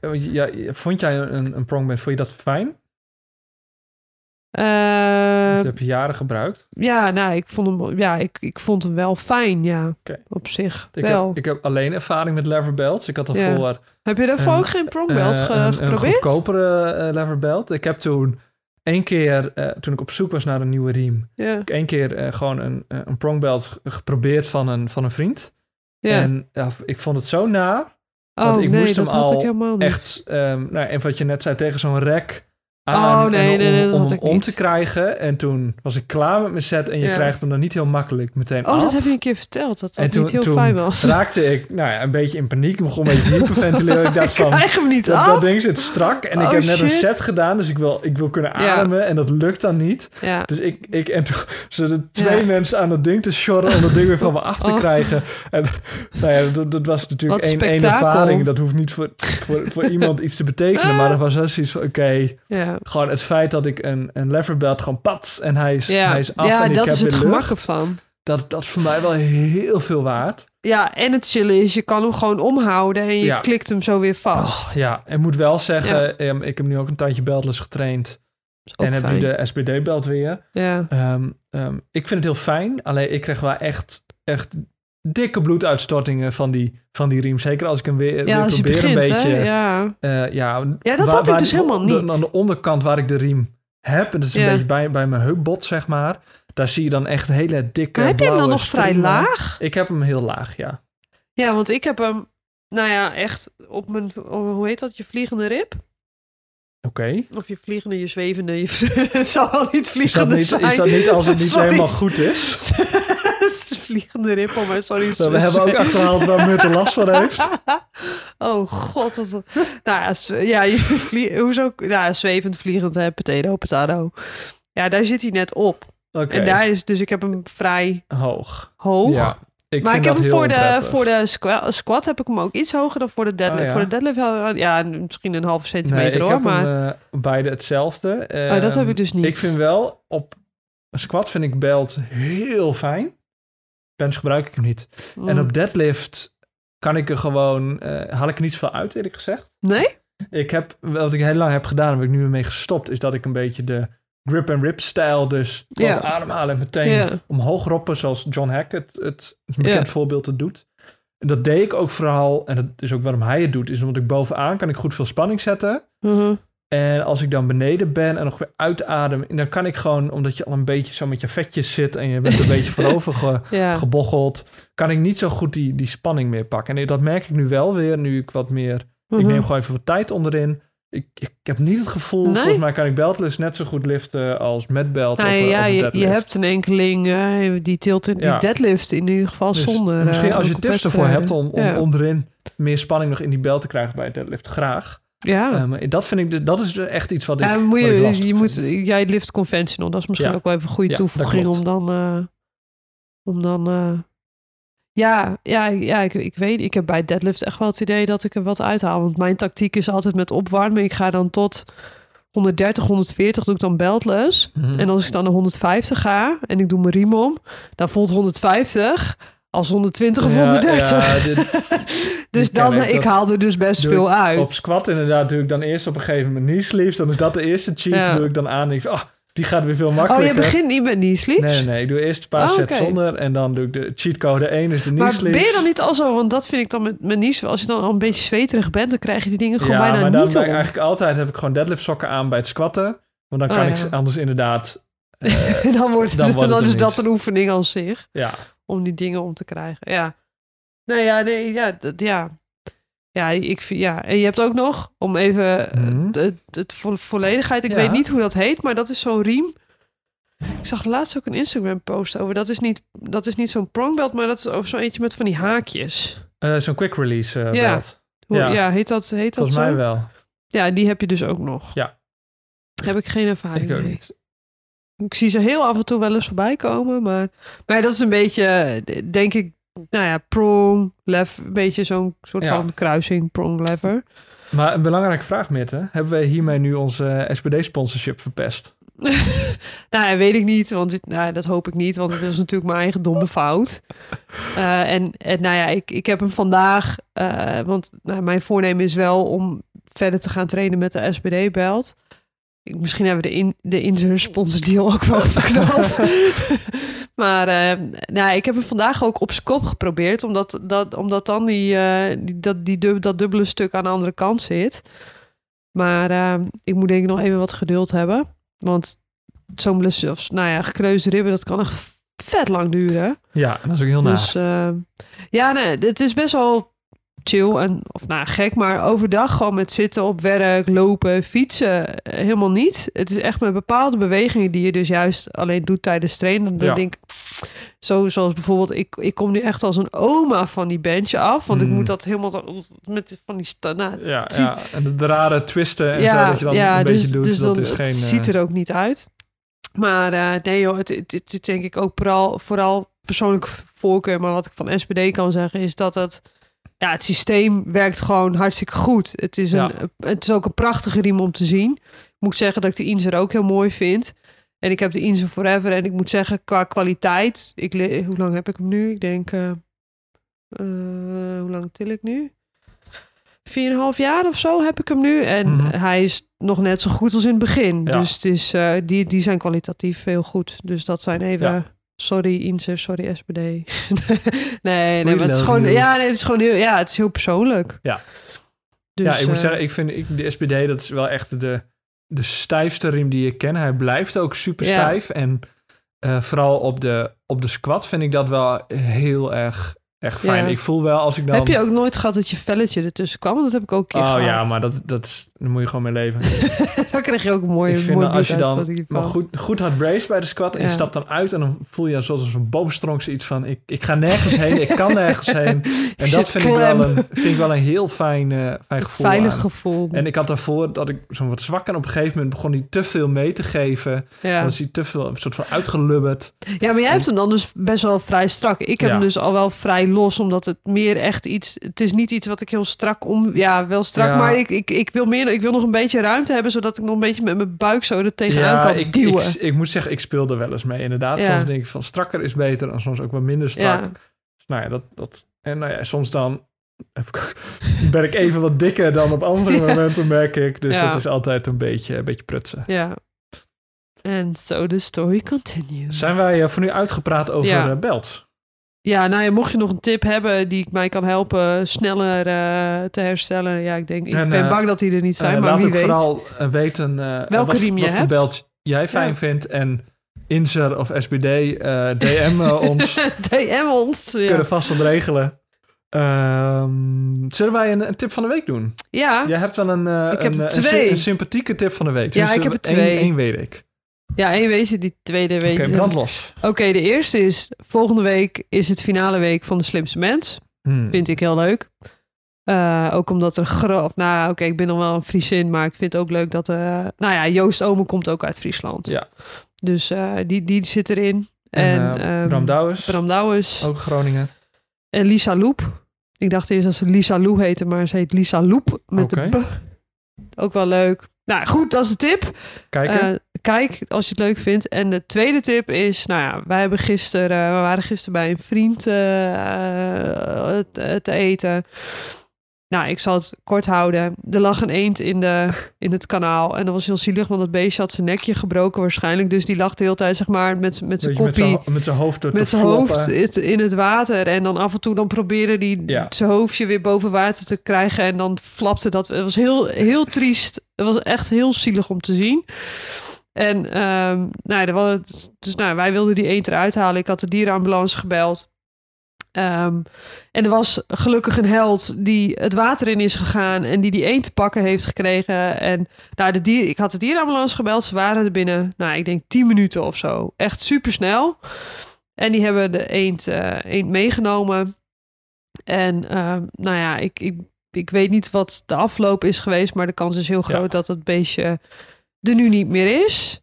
S2: vond jij een, een prongband, vond je dat fijn?
S1: Eh,
S2: dat heb je jaren gebruikt.
S1: ja, nou, ik vond hem, ja, ik, ik vond hem wel fijn, ja. Op zich
S2: Ik
S1: wel.
S2: heb, ik heb alleen ervaring met lever belts. Ik had
S1: Ja.
S2: daarvoor
S1: Heb je daarvoor
S2: een-
S1: ook geen prongbelt
S2: eh,
S1: ge-
S2: een, een
S1: geprobeerd?
S2: goedkopere eh, lever belt. Ik heb toen één keer, toen ik op zoek was naar een nieuwe riem,
S1: ja.
S2: ik één keer gewoon een, een prongbelt geprobeerd van een, van een vriend.
S1: ja.
S2: En ja, ik vond het zo na.
S1: oh
S2: want ik
S1: nee,
S2: moest
S1: dat
S2: hem
S1: had
S2: al
S1: ik helemaal niet.
S2: Echt, ehm, nou, en wat je net zei, tegen zo'n rek aan
S1: Oh, nee,
S2: om,
S1: nee, nee, dat
S2: om om te krijgen. En toen was ik klaar met mijn set en je
S1: Ja.
S2: krijgt hem dan niet heel makkelijk meteen
S1: Oh,
S2: af.
S1: dat heb je een keer verteld. Dat dat
S2: En toen-
S1: niet heel
S2: toen
S1: fijn was.
S2: raakte ik nou ja, een beetje in paniek. Ik begon een beetje hyperventileren. Ik dacht
S1: ik
S2: van,
S1: krijg hem niet
S2: dat,
S1: af.
S2: dat ding zit strak. En ik
S1: Oh,
S2: heb net een set gedaan, dus ik wil, ik wil kunnen
S1: Ja.
S2: ademen. En dat lukt dan niet.
S1: Ja.
S2: Dus ik, ik en toen twee mensen aan dat ding te sjorren om dat ding weer van me af te
S1: Oh.
S2: krijgen. En nou ja, dat, dat was natuurlijk één, ervaring. Dat hoeft niet voor, voor, voor iemand iets te betekenen. Maar dat was wel zoiets van, oké,
S1: Ja.
S2: gewoon het feit dat ik een, een leverbelt gewoon pats en hij is,
S1: Ja,
S2: hij is af
S1: ja
S2: en ik
S1: dat
S2: heb
S1: is het gemak ervan.
S2: Dat, dat is voor mij wel heel veel waard.
S1: Ja, en het chillen is, je kan hem gewoon omhouden en je
S2: Ja.
S1: klikt hem zo weer vast.
S2: Oh, ja, en moet wel zeggen, ehm, ik heb nu ook een tijdje beltless getraind. En heb
S1: fijn.
S2: nu de SBD-belt weer.
S1: Ja.
S2: Ehm, ehm, ik vind het heel fijn. Alleen ik kreeg wel echt, echt dikke bloeduitstortingen van die, van die riem. Zeker als ik hem weer,
S1: ja,
S2: weer probeer
S1: begint,
S2: een beetje...
S1: hè? Ja.
S2: eh, ja,
S1: Ja, dat had ik dus helemaal
S2: de-
S1: niet.
S2: aan de onderkant waar ik de riem heb, en dat is een beetje bij, bij mijn heupbot, zeg maar. Daar zie je dan echt hele dikke
S1: Maar heb je hem dan nog vrij laag?
S2: Ik heb hem heel laag, ja.
S1: Ja, want ik heb hem, nou ja, echt op mijn, oh, hoe heet dat, je vliegende rib?
S2: Oké.
S1: Of je vliegende, je zwevende, je, het zal wel niet
S2: Is, dat
S1: vliegende
S2: niet,
S1: zijn.
S2: is dat niet als het niet
S1: Sorry.
S2: helemaal goed is?
S1: het is vliegende oh maar sorry.
S2: Nou, we hebben ook achterhaald waar Mut er last van heeft.
S1: oh god. Een- nou ja, ja je vlie, hoezo? Ja, zwevend, vliegend, hè, potato, potato. Ja, daar zit hij net op.
S2: Oké,
S1: En daar is, dus ik heb hem vrij
S2: hoog.
S1: hoog.
S2: Ja, ik
S1: maar ik heb hem voor de, voor de squa- squat heb ik hem ook iets hoger dan voor de deadlift.
S2: Oh, ja.
S1: Voor de deadlift, ja, misschien een halve centimeter hoor. Maar
S2: hem, eh, beide hetzelfde.
S1: oh, dat heb
S2: Ehm,
S1: ik dus niet.
S2: Ik vind wel, op squat vind ik belt heel fijn. Bench gebruik ik hem niet.
S1: Mm.
S2: En op deadlift kan ik er gewoon, eh, haal ik er niet zoveel uit eerlijk gezegd.
S1: Nee?
S2: Ik heb, wat ik heel lang heb gedaan, waar ik nu mee gestopt, is dat ik een beetje de grip and rip stijl, dus
S1: Ja.
S2: ademhalen en meteen
S1: Ja.
S2: omhoog roppen, zoals John Hack het, het een bekend
S1: Ja.
S2: voorbeeld het doet. En dat deed ik ook vooral, en dat is ook waarom hij het doet, is omdat ik bovenaan kan ik goed veel spanning zetten.
S1: Mhm.
S2: En als ik dan beneden ben en nog weer uitadem, dan kan ik gewoon, omdat je al een beetje zo met je vetjes zit en je bent een beetje voorover ge, gebocheld, kan ik niet zo goed die, die spanning meer pakken. En dat merk ik nu wel weer, nu ik wat meer, ik
S1: Mhm.
S2: neem gewoon even wat tijd onderin. Ik, ik heb niet het gevoel,
S1: Nee?
S2: volgens mij kan ik beltless net zo goed liften als met belt
S1: Nou
S2: op,
S1: ja,
S2: eh,
S1: ja,
S2: op
S1: je, je hebt een enkeling eh, die tilt in, die
S2: Ja.
S1: deadlift in ieder geval
S2: Dus
S1: zonder.
S2: Misschien
S1: eh,
S2: als je tips ervoor hebt om, om
S1: Ja.
S2: onderin meer spanning nog in die belt te krijgen bij het deadlift, graag.
S1: Ja.
S2: Dat vind ik, dus- dat is echt iets wat ik,
S1: ja, moet
S2: wat ik
S1: je, je moet, jij lift conventional. Dat is misschien ook wel even een goede toevoeging om dan... Om dan... ja, ja, ja ik, ik weet, ik heb bij deadlift echt wel het idee dat ik er wat uithaal. Want mijn tactiek is altijd met opwarmen. Ik ga dan tot 130, 140 doe ik dan beltless.
S2: Mhm.
S1: En als ik dan naar 150 ga en ik doe mijn riem om, dan voelt 150 als 120 of
S2: Ja,
S1: 130.
S2: ja, dit-
S1: dus dan,
S2: ik.
S1: ik, haal er dus best veel
S2: Op
S1: uit.
S2: squat inderdaad doe ik dan eerst op een gegeven moment knee sleeves. Dan is dat de eerste cheat.
S1: Ja.
S2: Doe ik dan aan. En ik oh, die gaat weer veel
S1: Oh,
S2: makkelijker.
S1: je begint niet met knee?
S2: Nee, nee. Ik doe eerst een paar
S1: Oh,
S2: sets zonder. En dan doe ik de cheatcode 1, dus de knee
S1: Maar ben je dan niet al zo, want dat vind ik dan met mijn niche, als je dan al een beetje zweterig bent, dan krijg je die dingen gewoon
S2: ja,
S1: bijna
S2: maar dan
S1: niet om.
S2: ik eigenlijk altijd heb ik gewoon deadlift sokken aan bij het squatten. Want dan
S1: Oh,
S2: kan
S1: ja.
S2: ik anders inderdaad... eh,
S1: dan wordt,
S2: dan
S1: dan
S2: wordt
S1: is dat een oefening aan zich,
S2: ja,
S1: om die dingen om te krijgen. Ja. Nee, ja, nee, ja, dat, ja. Ja, ik vind, ja. En je hebt ook nog, om even vo- volledigheid, ik
S2: Ja.
S1: weet niet hoe dat heet, maar dat is zo'n riem. Ik zag laatst ook een Instagram post over. Dat is niet, dat is niet zo'n prongbelt, maar dat is over zo'n eentje met van die haakjes.
S2: Eh, zo'n quick release eh
S1: Ja.
S2: belt.
S1: Hoe, ja.
S2: Ja.
S1: heet dat, heet dat
S2: Volgens
S1: zo?
S2: mij wel.
S1: Ja, die heb je dus ook nog.
S2: Ja.
S1: Heb ik geen ervaring
S2: Ik
S1: mee.
S2: niet.
S1: Ik zie ze heel af en toe wel eens voorbij komen, maar, maar dat is een beetje, denk ik, nou ja, prong, lef, een beetje zo'n soort
S2: Ja.
S1: van kruising, prong lever.
S2: Maar een belangrijke vraag, Mitte. Hebben wij hiermee nu onze SPD-sponsorship verpest?
S1: Nou, ja, weet ik niet, want nou, dat hoop ik niet, want het is natuurlijk mijn eigen domme fout. Eh, en, en nou ja, ik, ik heb hem vandaag, eh, want nou, mijn voornemen is wel om verder te gaan trainen met de SPD-belt. Misschien hebben we de, in, de sponsor deal ook wel verknald. Maar eh, nou, ik heb hem vandaag ook op zijn kop geprobeerd, omdat, dat, omdat dan die, eh, die, dat, die dub- dat dubbele stuk aan de andere kant zit. Maar eh, ik moet denk ik nog even wat geduld hebben. Want zo'n blessure, of nou ja, gekneusde ribben, dat kan echt vet lang duren.
S2: Ja, dat is ook heel naar.
S1: Dus ja, nee, het is best wel chill en of nou gek, maar overdag gewoon met zitten op werk, lopen, fietsen helemaal niet. Het is echt met bepaalde bewegingen die je dus juist alleen doet tijdens trainen. Dan
S2: Ja.
S1: denk ik, zo zoals bijvoorbeeld ik, ik kom nu echt als een oma van die bench af, want ik
S2: Hmm.
S1: moet dat helemaal met van die sta- nou,
S2: Ja, ja, en de rare twisten en zo dat je dan een beetje doet,
S1: dus
S2: dat
S1: dan,
S2: is geen...
S1: Het
S2: eh,
S1: ziet er ook niet uit. Maar eh, nee joh, het, het, denk ik ook vooral, vooral persoonlijke voorkeur. Maar wat ik van SPD kan zeggen is dat het... Ja, het systeem werkt gewoon hartstikke goed. Het is, een,
S2: Ja.
S1: het is ook een prachtige riem om te zien. Ik moet zeggen dat ik de Inzer ook heel mooi vind. En ik heb de Inzer Forever. En ik moet zeggen, qua kwaliteit... Ik, hoe lang heb ik hem nu? Ik denk... eh, eh, hoe lang til ik nu? 4,5 jaar of zo heb ik hem nu. En
S2: Mhm.
S1: hij is nog net zo goed als in het begin.
S2: Ja.
S1: Dus het is, eh, die, die zijn kwalitatief heel goed. Dus dat zijn even...
S2: Ja.
S1: Sorry Inzer, sorry SPD. nee, nee, maar het is gewoon... Ja, nee, het is gewoon heel... Ja, het is heel persoonlijk.
S2: Ja.
S1: Dus,
S2: ja, ik moet zeggen, ik vind ik, de SPD, dat is wel echt de, de stijfste riem die ik ken. Hij blijft ook super
S1: Ja.
S2: stijf. En eh, vooral op de, op de squat vind ik dat wel heel erg, erg fijn.
S1: Ja.
S2: Ik voel wel als ik dan...
S1: Heb je ook nooit gehad dat je velletje ertussen kwam? Want dat heb ik ook een keer
S2: Oh
S1: gehad.
S2: ja, maar dat, dat is, daar moet je gewoon mee leven.
S1: dan krijg je ook een mooie,
S2: ik vind
S1: mooie
S2: als je dan maar goed, goed hard brace bij de squat en je stapt dan uit en dan voel je zoals een boomstronk zoiets van ik, ik ga nergens heen, ik kan nergens heen. En dat vind ik, wel een, vind ik wel een heel fijn, eh, fijn gevoel.
S1: Veilig
S2: aan.
S1: gevoel.
S2: En ik had daarvoor dat ik zo'n wat zwak en op een gegeven moment begon hij te veel mee te geven.
S1: ja.
S2: Dan was hij te veel een soort van uitgelubberd.
S1: ja, maar jij hebt hem dan dus best wel vrij strak. Ik heb
S2: Ja.
S1: hem dus al wel vrij los, omdat het meer echt iets... Het is niet iets wat ik heel strak om... Ja, wel strak,
S2: Ja.
S1: maar ik, ik, ik, wil meer, ik wil nog een beetje ruimte hebben... zodat ik nog een beetje met mijn buik zo er tegenaan kan
S2: ik,
S1: duwen.
S2: ik, ik moet zeggen, ik speel er wel eens mee inderdaad.
S1: Ja.
S2: Soms denk ik van strakker is beter en soms ook wat minder strak.
S1: ja.
S2: Nou ja, dat, dat, en nou ja, soms dan ben ik even wat dikker dan op andere
S1: Ja.
S2: momenten, merk ik. Dus
S1: Ja.
S2: dat is altijd een beetje, een beetje prutsen.
S1: ja. En so the story continues.
S2: Zijn wij eh, voor nu uitgepraat over
S1: Ja.
S2: eh, belts?
S1: Ja, nou ja, mocht je nog een tip hebben die ik mij kan helpen sneller eh, te herstellen. Ja, ik denk, ik
S2: En,
S1: ben
S2: eh,
S1: bang dat die er niet zijn,
S2: Eh,
S1: maar
S2: laat
S1: wie weet.
S2: vooral weten
S1: Welke
S2: wat,
S1: riem je
S2: wat voor
S1: hebt.
S2: belt jij fijn
S1: Ja.
S2: vindt. En Inzer of SBD, DM ons.
S1: DM ons. Ja.
S2: Kunnen vast wat regelen. Ehm, zullen wij een, een tip van de week doen?
S1: Ja.
S2: Jij hebt wel een,
S1: Ik
S2: een,
S1: twee.
S2: een sympathieke tip van de week.
S1: Ja,
S2: Dus
S1: ik heb er twee.
S2: één weet ik.
S1: Ja, één je, die tweede weet
S2: Oké,
S1: je.
S2: brand los.
S1: Oké, de eerste is, volgende week is het finale week van de slimste mens.
S2: Hmm.
S1: Vind ik heel leuk. Eh, ook omdat er groot, nou oké, ik ben nog wel een Friesin, maar ik vind het ook leuk dat, eh, nou ja, Joost Omen komt ook uit Friesland.
S2: Ja.
S1: Dus eh, die, die zit erin.
S2: En,
S1: En,
S2: eh,
S1: ehm,
S2: Bram Douwes,
S1: Bram Douwes
S2: ook Groningen.
S1: en Lisa Loep. Ik dacht eerst dat ze Lisa Lou heette, maar ze heet Lisa Loep met de. Ook wel leuk. Nou goed, dat is de tip.
S2: Kijken.
S1: Eh, kijk als je het leuk vindt. En de tweede tip is, nou ja, wij hebben gisteren, we waren gisteren bij een vriend eh, eh, te, te eten. Nou, ik zal het kort houden. Er lag een eend in, de, in het kanaal. En dat was heel zielig, want dat beestje had zijn nekje gebroken waarschijnlijk. Dus die lag de hele tijd, zeg maar, met, met zijn koppie
S2: zijn- met zijn hoofd
S1: met zijn hoofd in het water. En dan af en toe dan probeerde hij
S2: Ja.
S1: zijn hoofdje weer boven water te krijgen. En dan flapte dat. Het was heel, heel triest. Het was echt heel zielig om te zien. En ehm, nou, er was, dus, nou, wij wilden die eend eruit halen. Ik had de dierenambulance gebeld. Ehm, en er was gelukkig een held die het water in is gegaan en die die eend te pakken heeft gekregen. En nou, de dier, ik had de dierenambulance gebeld. Ze waren er binnen, nou, ik denk 10 minuten of zo. Echt super snel. En die hebben de eend, eh, eend meegenomen. En ehm, nou ja, ik, ik, ik weet niet wat de afloop is geweest, maar de kans is heel groot
S2: Ja.
S1: dat het beestje er nu niet meer is.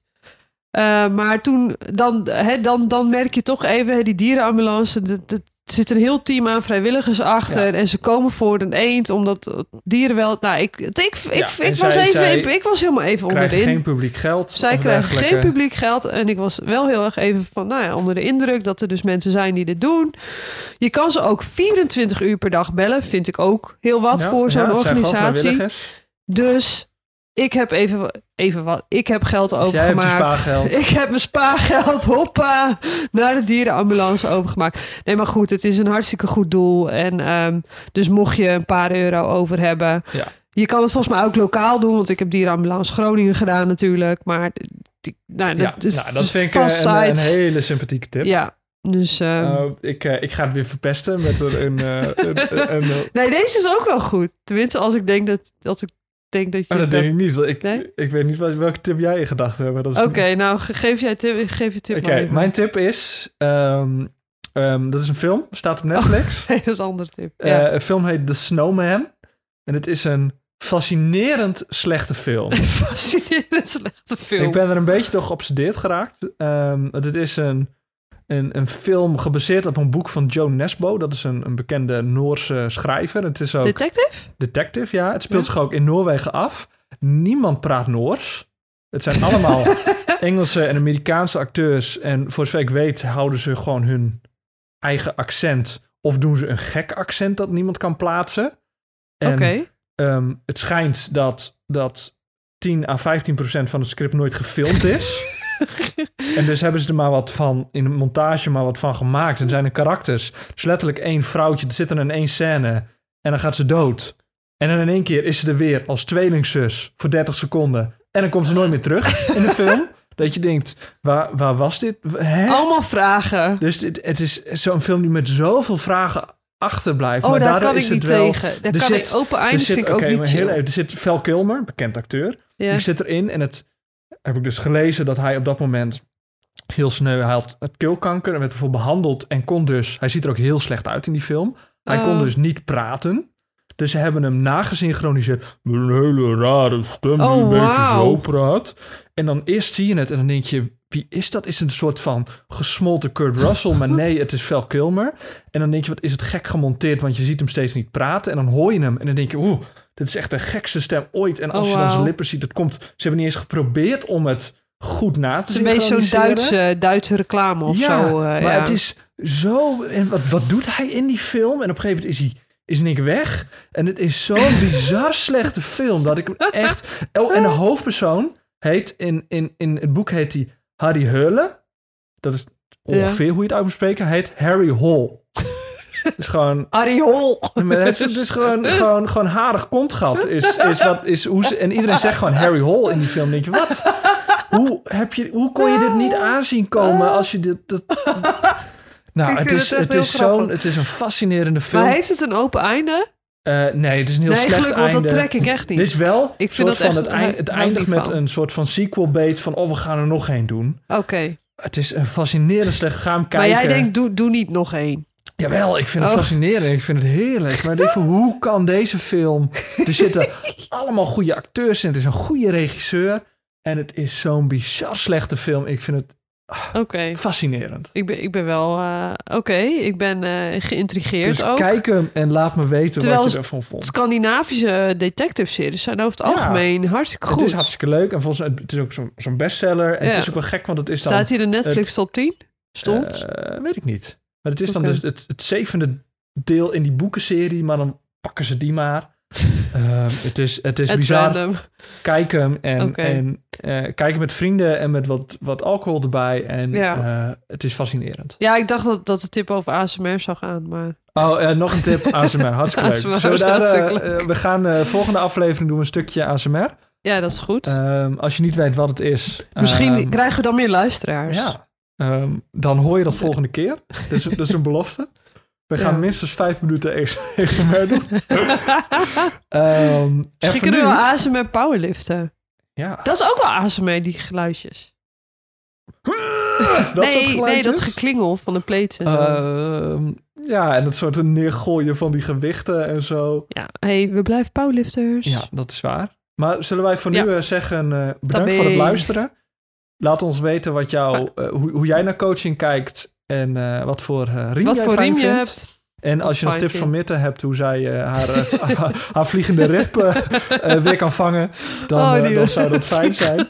S1: Eh, maar toen, dan, hè, dan, dan merk je toch even, die dierenambulance, er zit een heel team aan vrijwilligers achter.
S2: Ja.
S1: En ze komen voor een eend, omdat dieren wel... Nou, ik, ik, ik, ik,
S2: Ja,
S1: ik
S2: en
S1: was even, ik was helemaal even onder
S2: krijgen
S1: de in-
S2: geen publiek geld.
S1: zij krijgen geen publiek geld. En ik was wel heel erg even van, nou ja, onder de indruk dat er dus mensen zijn die dit doen. Je kan ze ook 24 uur per dag bellen. Vind ik ook heel wat voor zo'n organisatie. Dus ik heb even, even wat. Ik heb geld
S2: Dus hebt
S1: overgemaakt.
S2: spaargeld.
S1: Ik heb mijn spaargeld, hoppa, naar de dierenambulance overgemaakt. Nee, maar goed, het is een hartstikke goed doel. En ehm, dus mocht je een paar euro over hebben.
S2: Ja.
S1: Je kan het volgens mij ook lokaal doen, want ik heb dierenambulance Groningen gedaan natuurlijk. Maar die, nou,
S2: Ja,
S1: dat, is
S2: nou, dat
S1: dus
S2: vind ik een, hele sympathieke tip.
S1: Ja, dus... ehm,
S2: Uh, ik, eh, ik ga het weer verpesten met een... een, een,
S1: nee, deze is ook wel goed. Tenminste, als ik denk dat, als ik denk dat je...
S2: Oh, dat denk ik niet. Ik,
S1: Nee?
S2: ik weet niet welke tip jij in gedachten hebt.
S1: Oké, nou ge- geef jij tip, geef je tip
S2: Oké, mijn tip is... ehm, dat is een film, staat op Netflix.
S1: Nee, dat is een andere tip.
S2: Eh,
S1: Ja.
S2: een film heet The Snowman. En het is een fascinerend slechte film.
S1: Fascinerend slechte film.
S2: Ik ben er een beetje door geobsedeerd geraakt. Ehm, het is een, een, een film gebaseerd op een boek van Joe Nesbo. Dat is een, een bekende Noorse schrijver. Het is ook
S1: Detective?
S2: detective, ja. Het speelt
S1: Ja.
S2: zich ook in Noorwegen af. Niemand praat Noors. Het zijn allemaal Engelse en Amerikaanse acteurs. En voor zover ik weet houden ze gewoon hun eigen accent. Of doen ze een gek accent dat niemand kan plaatsen. En
S1: Oké.
S2: ehm, het schijnt dat, dat 10 à 15 procent van het script nooit gefilmd is. en dus hebben ze er maar wat van, in de montage maar wat van gemaakt. En zijn er karakters. Dus letterlijk één vrouwtje, er zit er in één scène. En dan gaat ze dood. En dan in één keer is ze er weer als tweelingzus voor 30 seconden. En dan komt ze nooit meer terug in de film. Dat je denkt, waar, waar was dit? Hè?
S1: Allemaal vragen.
S2: Dus dit, het is zo'n film die met zoveel vragen achterblijft.
S1: Oh,
S2: maar
S1: daar kan ik
S2: het
S1: niet
S2: wel,
S1: tegen. Daar kan
S2: zit-
S1: ik open
S2: zit,
S1: vind ik ook niet
S2: heel even, er zit Val Kilmer, bekend acteur.
S1: Ja.
S2: Die zit erin en het heb ik dus gelezen dat hij op dat moment heel sneu, hij had het keelkanker en werd ervoor behandeld en kon dus, hij ziet er ook heel slecht uit in die film. Hij kon
S1: Oh.
S2: dus niet praten. Dus ze hebben hem nagesynchroniseerd met een hele rare stem die
S1: Oh,
S2: een beetje zo praat. En dan eerst zie je het en dan denk je, wie is dat? Is het een soort van gesmolten Kurt Russell? Maar nee, het is Val Kilmer. En dan denk je, wat is het gek gemonteerd? Want je ziet hem steeds niet praten. En dan hoor je hem en dan denk je, oeh, dit is echt de gekste stem ooit. En als
S1: Oh,
S2: je dan zijn
S1: wauw.
S2: lippen ziet, het komt... Ze hebben niet eens geprobeerd om het goed na
S1: Het
S2: te
S1: is een beetje zo'n. Duitse, Duitse reclame of
S2: ja,
S1: zo. eh,
S2: maar
S1: ja.
S2: het is zo... En wat, wat doet hij in die film? En op een gegeven moment is hij is Nick weg. En het is zo'n bizar slechte film dat ik hem echt... Oh, en de hoofdpersoon heet... In, in, in het boek heet hij Harry Heulen. Dat is ongeveer hoe je het uit moet spreken. Hij heet Harry Hall. is gewoon... Maar het, is, is gewoon, gewoon, gewoon harig kontgat. Is, is wat, is hoe ze, en iedereen zegt gewoon Harry Hall in die film. Denk je, wat? Hoe, heb je, hoe kon je dit niet aanzien komen als je dit... dat- Nou, het is,
S1: het
S2: is zo'n, het is een fascinerende film.
S1: Maar heeft het een open einde?
S2: Eh, nee, het is een heel
S1: nee,
S2: slecht
S1: gelukkig, want
S2: einde.
S1: dat trek ik echt niet.
S2: Dit is wel
S1: Ik vind dat
S2: van
S1: echt-
S2: het, eind, het eindigt met
S1: van.
S2: een soort van sequel bait van... oh, we gaan er nog één doen.
S1: Oké.
S2: Het is een fascinerend slecht. Ga hem
S1: Maar
S2: kijken.
S1: jij denkt, doe, doe niet nog één.
S2: Jawel, ik vind het
S1: Oh.
S2: fascinerend. Ik vind het heerlijk. Maar ik denk van, hoe kan deze film... Er zitten allemaal goede acteurs in. Het is een goede regisseur. En het is zo'n bizar slechte film. Ik vind het
S1: Oké.
S2: Fascinerend.
S1: Ik ben, ik ben wel... eh, Oké, ik ben eh, geïntrigeerd
S2: Dus
S1: ook.
S2: kijk hem en laat me weten
S1: Terwijl
S2: wat je ervan vond.
S1: Scandinavische detective-series zijn over het
S2: Ja.
S1: algemeen hartstikke goed.
S2: Het is hartstikke leuk en volgens mij het is ook zo'n zo'n bestseller. En
S1: Ja.
S2: het is ook wel gek, want het is dan...
S1: Staat hier de Netflix
S2: het-
S1: top 10? Stond?
S2: Eh, weet ik niet. Maar het is dan dus het, het zevende deel in die boekenserie, maar dan pakken ze die maar. Ehm, het is, het is
S1: At
S2: bizar.
S1: random.
S2: Kijk hem en,
S1: Oké.
S2: en eh, kijk hem met vrienden en met wat, wat alcohol erbij. En
S1: Ja.
S2: eh, het is fascinerend.
S1: Ja, ik dacht dat, dat de tip over ASMR zou gaan, maar...
S2: Oh, eh, nog een tip. ASMR. Hartstikke leuk.
S1: ASMR hartstikke leuk.
S2: we gaan de volgende aflevering doen we een stukje ASMR.
S1: Ja, dat is goed.
S2: Ehm, als je niet weet wat het is.
S1: Misschien
S2: ehm,
S1: krijgen we dan meer luisteraars.
S2: Ja, Ehm, dan hoor je dat volgende keer. Dat is, dat is een belofte. We gaan
S1: Ja.
S2: minstens vijf minuten AS- ASMR doen. En
S1: Misschien kunnen we
S2: nu-
S1: ASMR powerliften.
S2: Ja,
S1: Dat is ook wel ASMR, die geluidjes.
S2: dat
S1: nee, nee, dat geklingel van de plates. en zo.
S2: Ehm, ja, en dat soort neergooien van die gewichten en zo.
S1: ja, hey, we blijven powerlifters.
S2: Ja, dat is waar. Maar zullen wij voor
S1: Ja.
S2: nu eh, zeggen, eh, bedankt
S1: Tabé.
S2: voor het luisteren. Laat ons weten wat jou, eh, hoe, hoe jij naar coaching kijkt en eh, wat voor eh riem
S1: Wat
S2: jij
S1: voor
S2: fijn
S1: riem je
S2: vindt.
S1: hebt.
S2: En als je nog tips van. Mitte hebt hoe zij haar, haar vliegende rib weer kan vangen, dan,
S1: Oh,
S2: dan zou dat fijn zijn.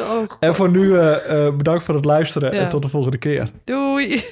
S1: Oh,
S2: En voor nu bedankt voor het luisteren
S1: Ja.
S2: en tot de volgende keer.
S1: doei.